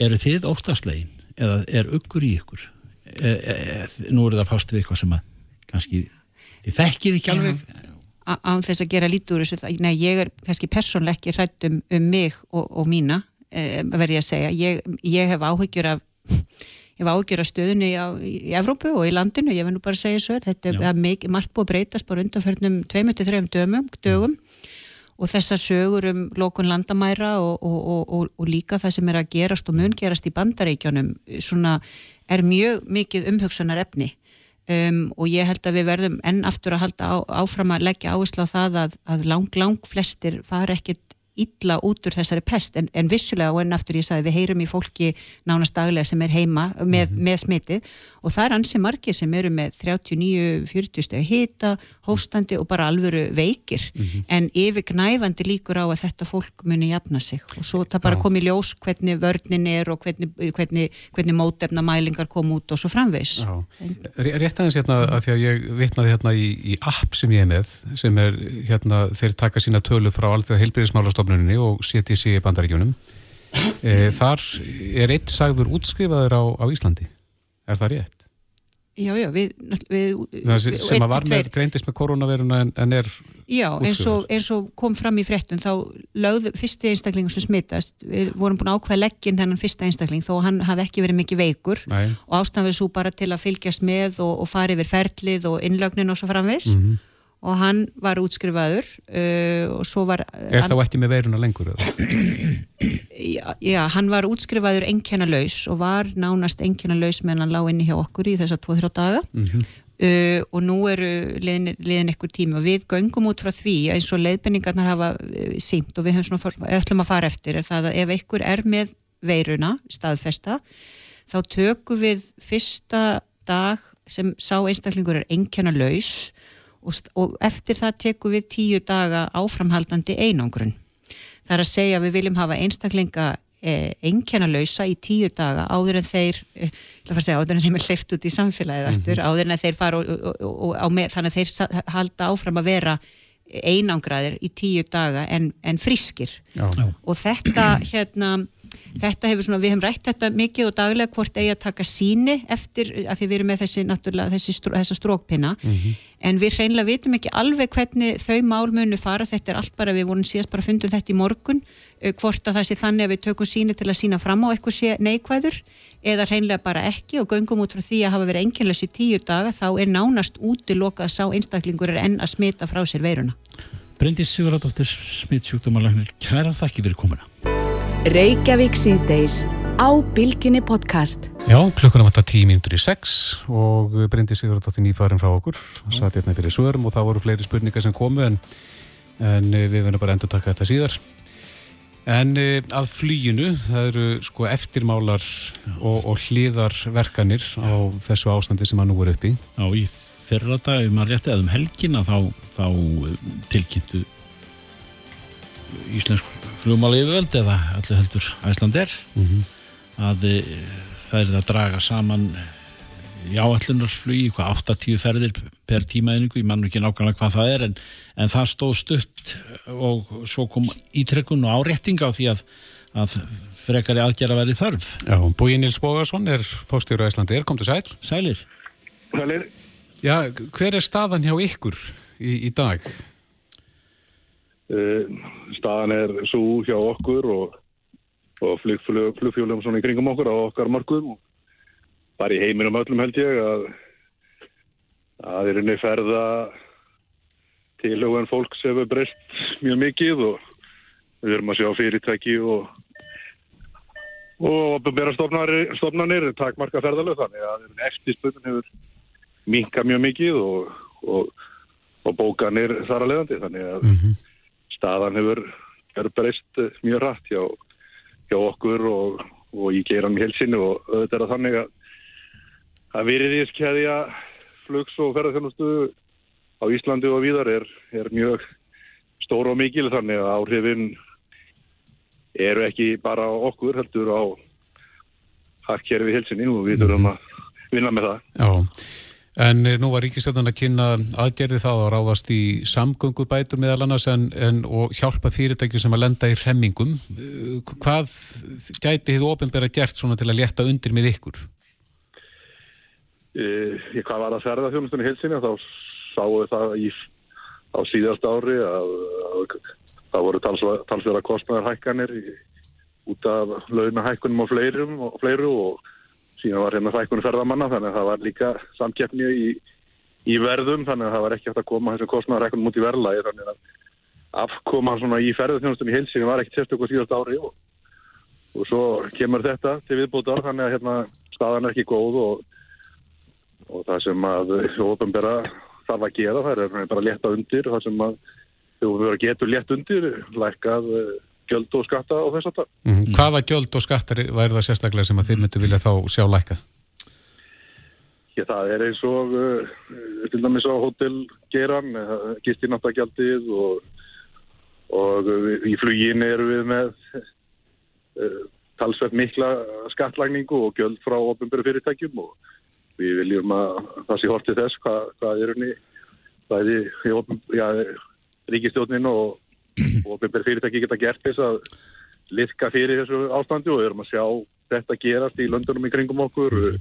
eru þið óttaslegin eða er ykkur í ykkur e, e, e, nú eru það fást við eitthvað sem að kannski þið þekkið ekki alveg
án þess að gera lítur nei ég er kannski persónlega ekki hrætt um, um mig og, og mína e, verði ég að segja, ég, ég hef áhyggjur af ég hef áhyggjur af stöðunni á, í, Evrópu og í landinu, ég verð nú bara að segja svo þetta Já. er mikið, margt búið að breytast bara undanförnum 2-3 dögum, dögum. Og þessar sögur um lókun landamæra og, og, og líka það sem er að gerast og mun gerast í bandaríkjónum svona er mjög mikið umhugsunar efni Um, og ég held að við verðum enn aftur að halda á, áfram að leggja áherslu á það að, að lang, lang flestir fara ekkit illa út úr þessari pest. En, en vissulega og enn aftur ég sagði við heyrum í fólki nánast daglega sem er heima með, mm -hmm. með smitið. Og það er ansi margir sem eru með 39-40 steg hita, hóstandi og bara alvöru veikir. Mm -hmm. en yfir gnæfandi líkur á að þetta fólk muni jafna sig. Og svo það bara kom í ljós hvernig vörnin er og hvernig, hvernig, hvernig mótefna mælingar kom út og svo framvegs
Rétt aðeins hérna að því að ég vitnaði hérna í, í app sem ég er með sem er hérna þeir taka sína tölu frá alþjóða heilbyrðismálastofn stofnuninni og CTC bandaríkjunum. E, þar er eitt sagður útskrifaður á, á Íslandi. Er það rétt?
Já, já, við, við,
við sem að var með, greindist með koronaviruna en, en er
Já, eins og, eins og kom fram í fréttum þá lögðu fyrsti einstaklingu sem smittast við vorum búin að ákveða leggin þennan fyrsta einstakling þó hann hafi ekki verið mikið veikur. Nei. og ástæðan við svo bara til að fylgjast með og, og fara yfir ferlið og innlögnin og svo framvis mm -hmm og hann var útskrifaður uh, og svo var
Er þá ekki með veiruna lengur?
já, já, hann var útskrifaður engjana-laus og var nánast engjana-laus meðan hann lág inni hjá okkur í þessa 2-3 daga mm -hmm. uh, og nú eru liðin, liðin ekkur tími og við göngum út frá því eins og leiðbenningarnar hafa uh, sínt og við höfum svona öllum að fara eftir er það að ef einhver er með veiruna staðfesta þá tökum við fyrsta dag sem sá einstaklingur er engjana-laus og, og eftir það tekum við tíu daga áframhaldandi einangrun. Það er að segja að við viljum hafa einstaklinga eh, einkennalausa í tíu daga áður en þeir, eh, segja, áður en þeim er hleyft út í samfélagið mm -hmm. aftur, áður en þeir fara og, og, með, þannig að þeir halda áfram að vera einangraðir í tíu daga en, en friskir Já. og þetta hérna þetta hefur svona, við hefum rætt þetta mikið og daglega hvort eigi að taka síni eftir að því við erum með þessi náttúrulega þessi, þessa strókpinna mm -hmm. en við hreinlega vitum ekki alveg hvernig þau málmunu fara, þetta er allt bara við vorum síðast bara fundum þetta í morgun uh, hvort að það sé þannig að við tökum síni til að sína fram á eitthvað sé neikvæður eða hreinlega bara ekki. Og göngum út frá því að hafa verið enginlega sér tíu daga þá er nánast útilokað að sá einstaklingur er enn að smita frá sér veiruna.
Bryndis Sigurðardóttir smittsjúkdómalagnar, kæra þakki fyrir komuna
Reykjavík síðdeis á Bilginni podcast.
Já, klukkuna vantar tíu mínútur í sex og Bryndi Sigurðardóttir nýfærin frá okkur. Satt hérna fyrir svörum og það voru fleiri spurningar sem komu en, en eh, við verðum bara endur taka þetta síðar. En eh, að flýjunu, það eru sko eftirmálar og, og hlýðarverkanir á þessu ástandi sem að nú er uppi.
Já, í fyrra dag, ef maður rétti að um helgina þá, þá tilkynntu íslensk flugmáli yfirvöld eða öllu heldur Æslander mm -hmm. að e, það er að draga saman í áallunarsflugi, hvað 8-10 ferðir per tímaðningu, ég mann ekki nákvæmlega hvað það er en, en það stóð stutt og svo kom ítrekkun og árétting á því að, að frekari aðgjara verið þörf.
Já, Búi Níls Bógarsson er fóstjóru Æslander, kom til sæl.
Sælir.
Sælir.
Já, hver er staðan hjá ykkur í, í dag?
Eh, staðan er svo hjá okkur og, og flugfjólum svona í kringum okkur á okkar markum bara í heiminum öllum held ég að það er unni ferða til og en fólk sem hefur breyst mjög mikið og við erum að sjá fyrirtæki og og bera stofnanir takmarka ferðalög þannig að eftirspunum hefur minka mjög mikið og, og, og bókanir þar að leiðandi þannig að mm -hmm staðan hefur, breyst mjög rætt hjá, hjá okkur og, og í geiranum helsinu og auðvitað er að þannig að að virðiskeiðja flugs og ferðarþjónustu á Íslandi og víðar er, er mjög stór og mikil þannig að áhrifin eru ekki bara okkur heldur á harkerfi helsinni og við þurfum að vinna með það.
Já. En eh, nú var Ríkistjóðan að kynna aðgerði þá að ráðast í samgöngubætur meðal annars en, en og hjálpa fyrirtæki sem að lenda í remmingum. Eh, hvað gæti þið ofinbæra gert svona til að leta undir með ykkur?
Ég, hvað var að ferða þjónustunni hilsinni þá sáu það í
á síðast ári að það voru talsverða kostnæðarhækkanir út af launahækkunum og fleirum og fleiru og síðan var hérna hækkunum ferðamanna þannig að það var líka samkeppni í, í verðum þannig að það var ekki hægt að koma þessum kostnæðarhækkunum út í verðlagi þannig að afkoma svona í ferðarþjónustum í heilsinu var ekki sérstökur síðast ári og, og svo kemur þetta til viðbútar þannig að hérna staðan er ekki góð og, og það sem að ofanbera þarf að gera það er bara létta undir það sem að þú verður að getur létt undir lækkað eh, gjöld og skatta og þess að það.
Mm -hmm. Hvaða gjöld og skattar væri það sérstaklega sem að þið myndu vilja þá sjá lækka?
Já, það er eins og uh, til dæmis á hótelgeran uh, gistináttagjaldið og, og uh, í flugin eru við með talsveit mikla skattlagningu og gjöld frá ofinbæru fyrirtækjum og við viljum að það sé hortið þess hvað, hvað er henni það er ríkistjónin og ofinbæru fyrirtæki geta gert þess að liðka fyrir þessu ástandi og við erum að sjá þetta gerast í löndunum í kringum okkur mm.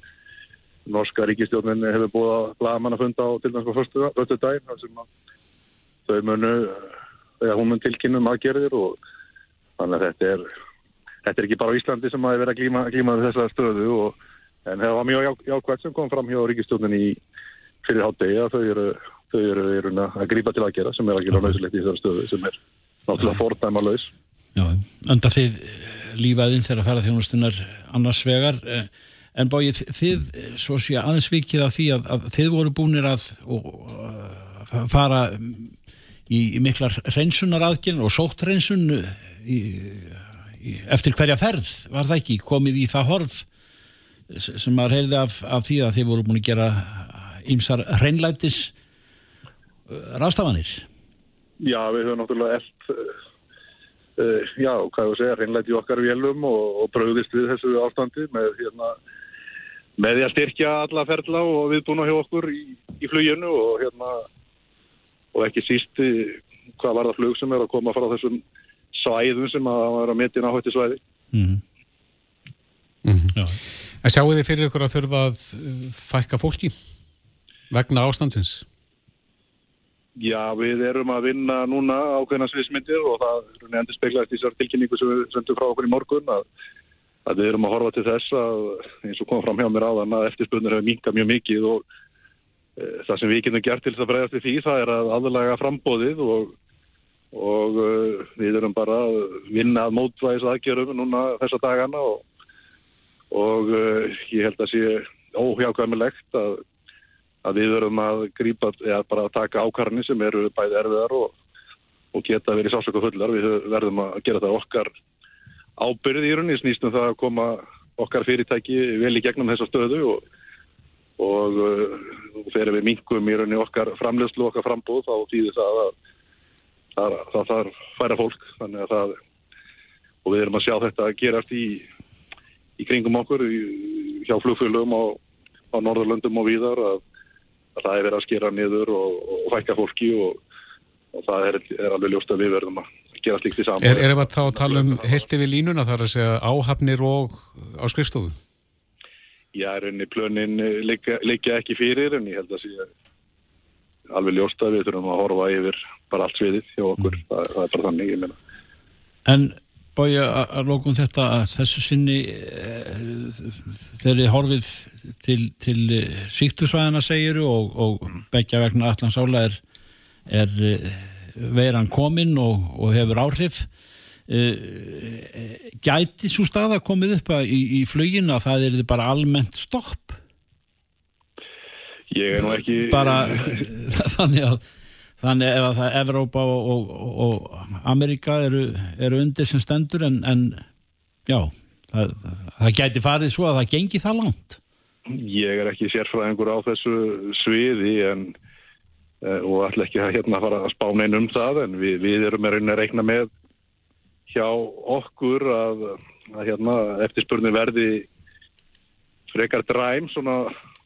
Norska ríkistjónin hefur búið að blaða mann að funda á til þar sem að þau munu eða hún mun tilkynnum aðgerðir og þannig að þetta er þetta er ekki bara Íslandi sem að vera glíma, glíma þessa stöðu og en það var mjög jákvæmt sem kom fram hjá ríkistjónin í fyrir hátdegi að þau eru, þau eru, eru að grípa til aðgerða sem er að gera náttúrulega í þessari stöðu sem er náttúrulega fordæma laus
Já, enda þið lífaðinn þegar að fara þjónustunar annars vegar eh, En bóið, þið, svo sé aðeins vikið af því að, að þið voru búinir að og, fara í, í miklar hreinsunar aðgjörn og sótt hreinsun í, í, eftir hverja ferð, var það ekki, komið í það horf sem maður heyrði af, af því að þið voru búin að gera ýmsar hreinlætis rástafanir.
Já, við höfum náttúrulega eld uh, já, hvað ég segja, hreinlæti okkar vélum og, og bröðist við þessu ástandi með hérna með því að styrkja alla ferla og viðbúna hjá okkur í, í fluginu og hérna og ekki síst hvað var það flug sem er að koma frá þessum svæðum sem að vera að metja náhætti svæði mm -hmm.
Mm -hmm. En sjáu þið fyrir ykkur að þurfa að fækka fólki vegna ástandsins?
Já, við erum að vinna núna ákveðna sviðsmyndir og það endur speklaðist í þessar tilkynningu sem við söndum frá okkur í morgun að að við erum að horfa til þess að eins og kom fram hjá mér áðan að eftirspunir hefur minkað mjög mikið og e, það sem við getum gert til þess að bregðast við því það er að aðlaga frambóðið og, og e, við erum bara að vinna að mótvæðis aðgjörum núna þessa dagana og, og e, ég held að sé óhjákvæmilegt að, að við erum að grípa eða bara að taka ákarni sem eru bæði erfiðar og, og geta verið sásöku fullar við verðum að gera það okkar ábyrði í rauninni snýstum það að koma okkar fyrirtæki vel í gegnum þessa stöðu og, og, og þegar við mingum í rauninni okkar framlegslu okkar frambóð þá týðir það að það, þarf færa fólk. Þannig að það og við erum að sjá þetta að gerast í, í kringum okkur í, hjá flugfölum á, á Norðurlöndum og víðar að, að það er verið að skera niður og, og hækka fólki og það er, er alveg ljóst að við verðum að gera slikt í saman.
Er, erum við þá að tala um helti við línuna þar að segja áhafnir og á skrifstofu?
Já, rauninni plönin leikja ekki fyrir en ég held að sé alveg ljóst að við þurfum að horfa yfir bara allt sviðið hjá okkur, mm. það, það er bara þannig, ég meina.
En bója að lókum þetta að þessu sinni e, þeirri horfið til, til síktusvæðana segiru og, og begja vegna allansála er, er veiran kominn og, og hefur áhrif gæti svo staða komið upp í, í flugin að það er bara almennt stopp?
Ég er nú ekki
bara þannig að þannig ef að það Evrópa og, og, og Amerika eru, eru undir sem stendur en, en já það, það gæti farið svo að það gengi það langt.
Ég er ekki sérfræðingur á þessu sviði en Eh, og ætla ekki að hérna fara að spána einn um það en við, við erum með að reikna með hjá okkur að, að hérna, eftirspurni verði frekar dræm svona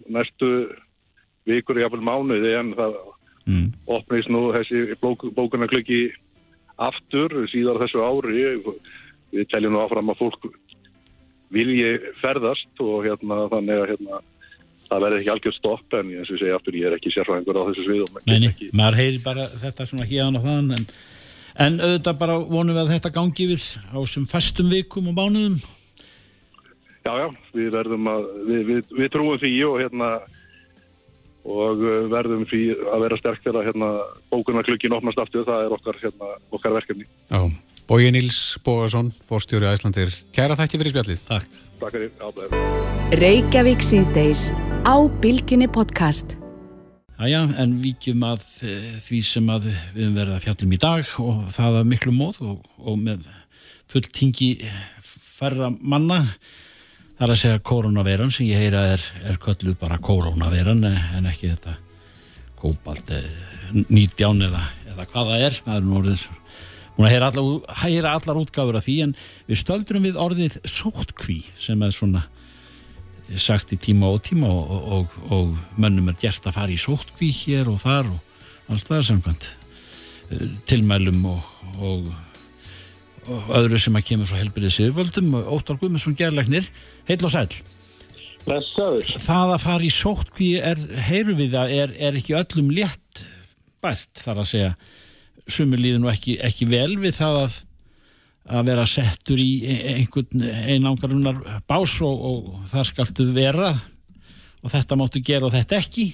næstu vikur í afvel mánuði en það mm. opnist nú þessi bók, bókunarklöki aftur síðar þessu ári við teljum nú áfram að fólk vilji ferðast og hérna þannig að hérna það verður ekki algjörð stopp en eins og segi aftur, ég er ekki sérfræðingur á þessu svið
Nei, nei, maður heyri bara þetta svona hérna og þann en, en auðvitað bara vonum við að þetta gangi yfir á sem fastum vikum og mánuðum
Já, já, við verðum að við, við, við trúum því og hérna og uh, verðum því að vera sterk þegar hérna bókunarklukkin opnast aftur, það er okkar, hérna, okkar verkefni.
Já, Bói Níls Bógason, fórstjóri Æslandir Kæra þætti fyrir spjallið.
Takk.
Takk fyrir, ábæður
Reykjavík síðdeis á Bilginni podcast.
Æja, en vikjum að e, því sem að við höfum verið að fjallum í dag og það að miklu móð og, og með fulltingi færra manna Það er að segja koronaveiran sem ég heyra er, er kölluð bara koronaveiran en ekki þetta kópalt 19 eða, eða hvað það er. Það er nú orðið múin að heyra allar, heyra allar útgáfur af því en við stöldurum við orðið sótkví sem er svona sagt í tíma og tíma og, og, og, og mönnum er gert að fara í sótkví hér og þar og allt það samkvæmt tilmælum og og öðru sem að kemur frá helbyrðið siðvöldum Óttar Guðmundsson gerleiknir heil og sæl
Blessaður.
það að fara í sótkví er, heyru við að er, er ekki öllum létt bært þar að segja. Sumur líður nú ekki, ekki vel við það að, að vera settur í einhvern einangarunar bás og, og það skaltu vera. Og þetta máttu gera og þetta ekki.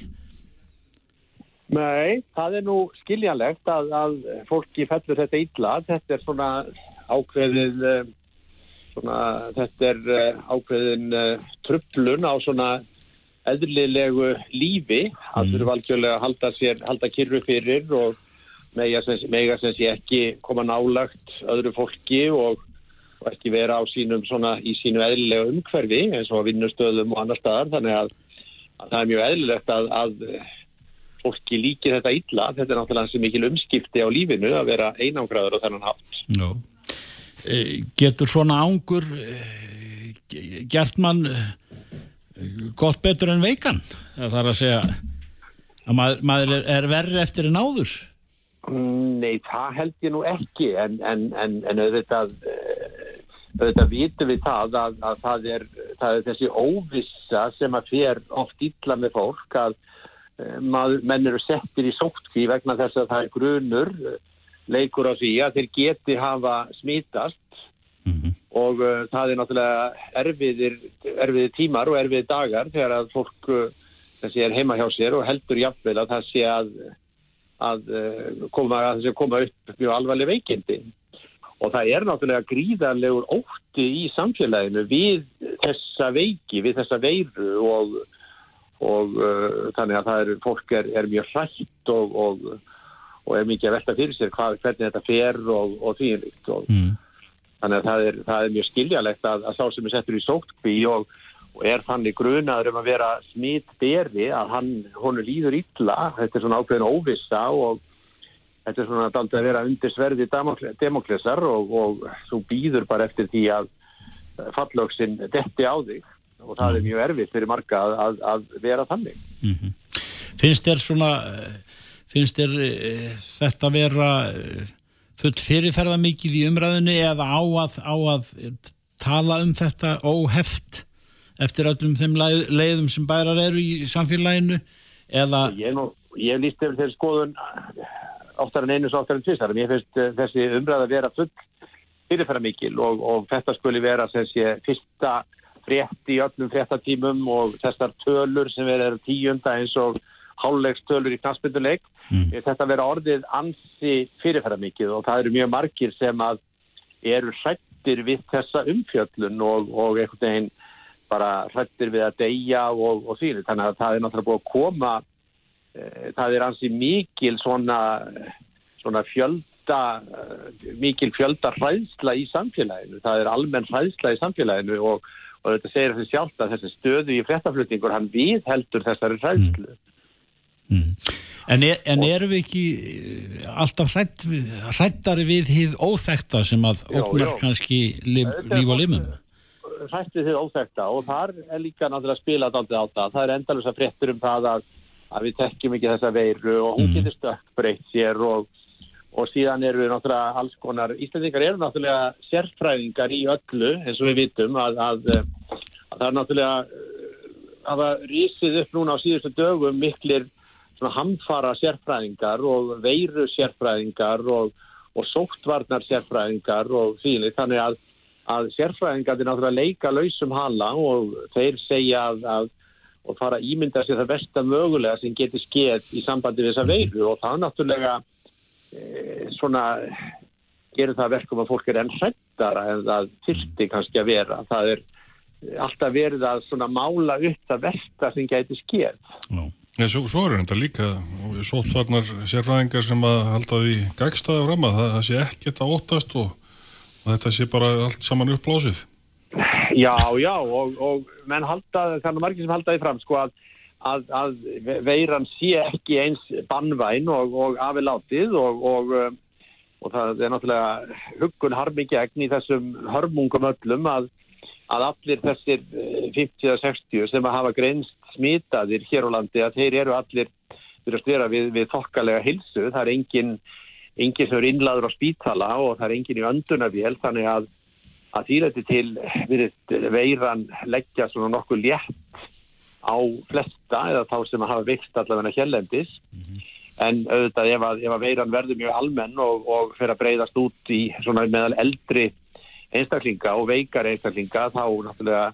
Nei, það er nú skiljanlegt að, að fólki fellur þetta illa. Þetta er svona ákveðin, svona, þetta er ákveðin trublun á svona eðlilegu lífi. Það þurfa algjörlega að halda, sér, halda kyrru fyrir og mega sem, sé ekki koma nálagt öðru fólki og, og ekki vera á sínum svona í sínu eðlilega umhverfi eins og vinnustöðum og annar staðar. Þannig að, að það er mjög eðlilegt að, að fólki líki þetta illa. Þetta er náttúrulega hansi mikil umskipti á lífinu að vera einangraður á þennan hátt.
Já. Getur svona ángur gert mann gott betur en veikan? Það er að segja að maður, maður er, er verri eftir en áður?
Nei, það held ég nú ekki en, en, en, en auðvitað auðvitað vitum við það að, að það, er, það er þessi óvissa sem að fer oft illa með fólk að Mað, menn eru settir í sótkví vegna þess að það er grunur leikur á því að þeir geti hafa smítast mm -hmm. og uh, það er náttúrulega erfiðir, erfiðir tímar og erfiðir dagar þegar að fólk uh, þessi er heima hjá sér og heldur jafnvel að það sé að, að, uh, koma, að það sé koma upp mjög alvarleg veikindi og það er náttúrulega gríðarlegur ótti í samfélaginu við þessa veiki, við þessa veiru og og uh, þannig að það er, fólk er, er mjög hrætt og, og, og er mikið að velta fyrir sér hvað, hvernig þetta fer og, og því og mm. þannig að það er, það er mjög skiljalegt að, að sá sem er settur í sótkví og er þannig grunaður um að vera smitt beri að hann, honu líður illa, þetta er svona ákveðin óvissa og þetta er svona aldrei að vera undir sverði demoklesar og þú býður bara eftir því að fallöksin detti á þig og það er mjög erfitt fyrir marga að, að, að vera þannig.
Mm -hmm. Finnst þér svona, finnst þér e, þetta vera full fyrirferða mikið í umræðinu eða á að, á að tala um þetta óheft eftir öllum þeim leið, leiðum sem bærar eru í samfélaginu eða...
Ég, nú, ég líst yfir þeirri skoðun oftar en einu svo oftar en tvistar en ég finnst þessi umræða vera full fyrirferða mikil og, og þetta skuli vera sé fyrsta frétt í öllum fréttatímum og þessar tölur sem verður tíunda eins og hálulegstölur í knastbynduleik. Mm. Þetta verður orðið ansi fyrirferða mikið og það eru mjög margir sem að eru hrættir við þessa umfjöllun og, og einhvern veginn bara hrættir við að deyja og, og því. Þannig að það er náttúrulega búið að koma, e, það er ansi mikil svona, svona fjölda, e, mikil fjölda hræðsla í samfélaginu. Það er almenn hræðsla í samfélaginu og og þetta segir þessi sjálft að þessi stöðu í fréttaflutningur hann við heldur þessari hræðslu.
Mm. Mm. En, er, en erum við ekki eh, alltaf hrætt, hrættari við hið óþekta sem að óknar kannski líf, og limum?
Hrætt við hið óþekta og þar er líka náttúrulega spilað aldrei á það. Það er endalus að fréttur um það að, að við tekjum ekki þessa veiru og hún mm. getur stökk breytt sér og og síðan eru við náttúrulega alls konar, Íslandingar eru náttúrulega sérfræðingar í öllu eins og við vitum að, að, að það er náttúrulega hafa risið upp núna á síðustu dögum miklir hamfara sérfræðingar og veiru sérfræðingar og, og sóttvarnar sérfræðingar og því þannig að, að sérfræðingar er náttúrulega leika lausum hala og þeir segja að, að og fara að ímynda sér það versta mögulega sem getur skeið í sambandi við þessa veiru. Og það náttúrulega e, svona gerir það verkum að fólk er enn hrettara en það fyrsti kannski að vera. Það er alltaf verið að svona mála upp það versta sem getur skeið
Já Já, svo, svo er þetta líka sóttvarnar sérfræðingar sem að halda því gagstaði fram að það, það sé ekkert að óttast og, og þetta sé bara allt saman uppblásið.
Já, já og, og menn halda, þannig margir sem halda því fram sko að, að, að veiran sé ekki eins bannvæn og, og afilátið og það er náttúrulega huggun harmi gegn í þessum hörmungum öllum að að allir þessir 50-60 sem að hafa greinst smitaðir hér á landi að þeir eru allir við, við þokkalega hilsu, það er engin, engin sem er innlaður á spítala og það er engin í öndunavél þannig að, að þýrætti til við veiran leggja svona nokkuð létt á flesta eða þá sem hafa vext allavega hjellendis mm -hmm. en auðvitað ef að, ef að veiran verður mjög almenn og, og fer að breyðast út í svona meðal eldri einstaklinga og veikar einstaklinga þá náttúrulega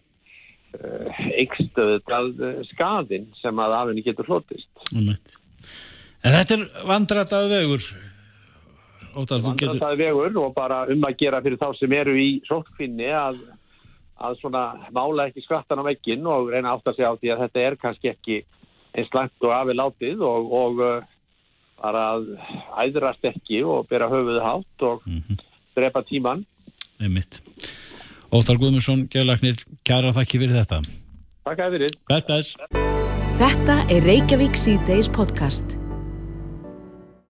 uh, eikstöðu uh, skadin sem að afhengi getur hlutist.
En þetta er vandrataðu vegur?
Vandrataðu vegur og bara um að gera fyrir þá sem eru í sótkvinni að, að svona mála ekki skrattan á veggin og reyna átt að segja á því að þetta er kannski ekki eins langt og afið látið og, og bara að æðrast ekki og bera höfuðu hátt og mm -hmm. drepa tíman
Einmitt. Óþar Guðmundsson, Gjörlagnir, kæra þakki fyrir þetta.
Takk að
best.
Þetta er Reykjavík C-Days podcast.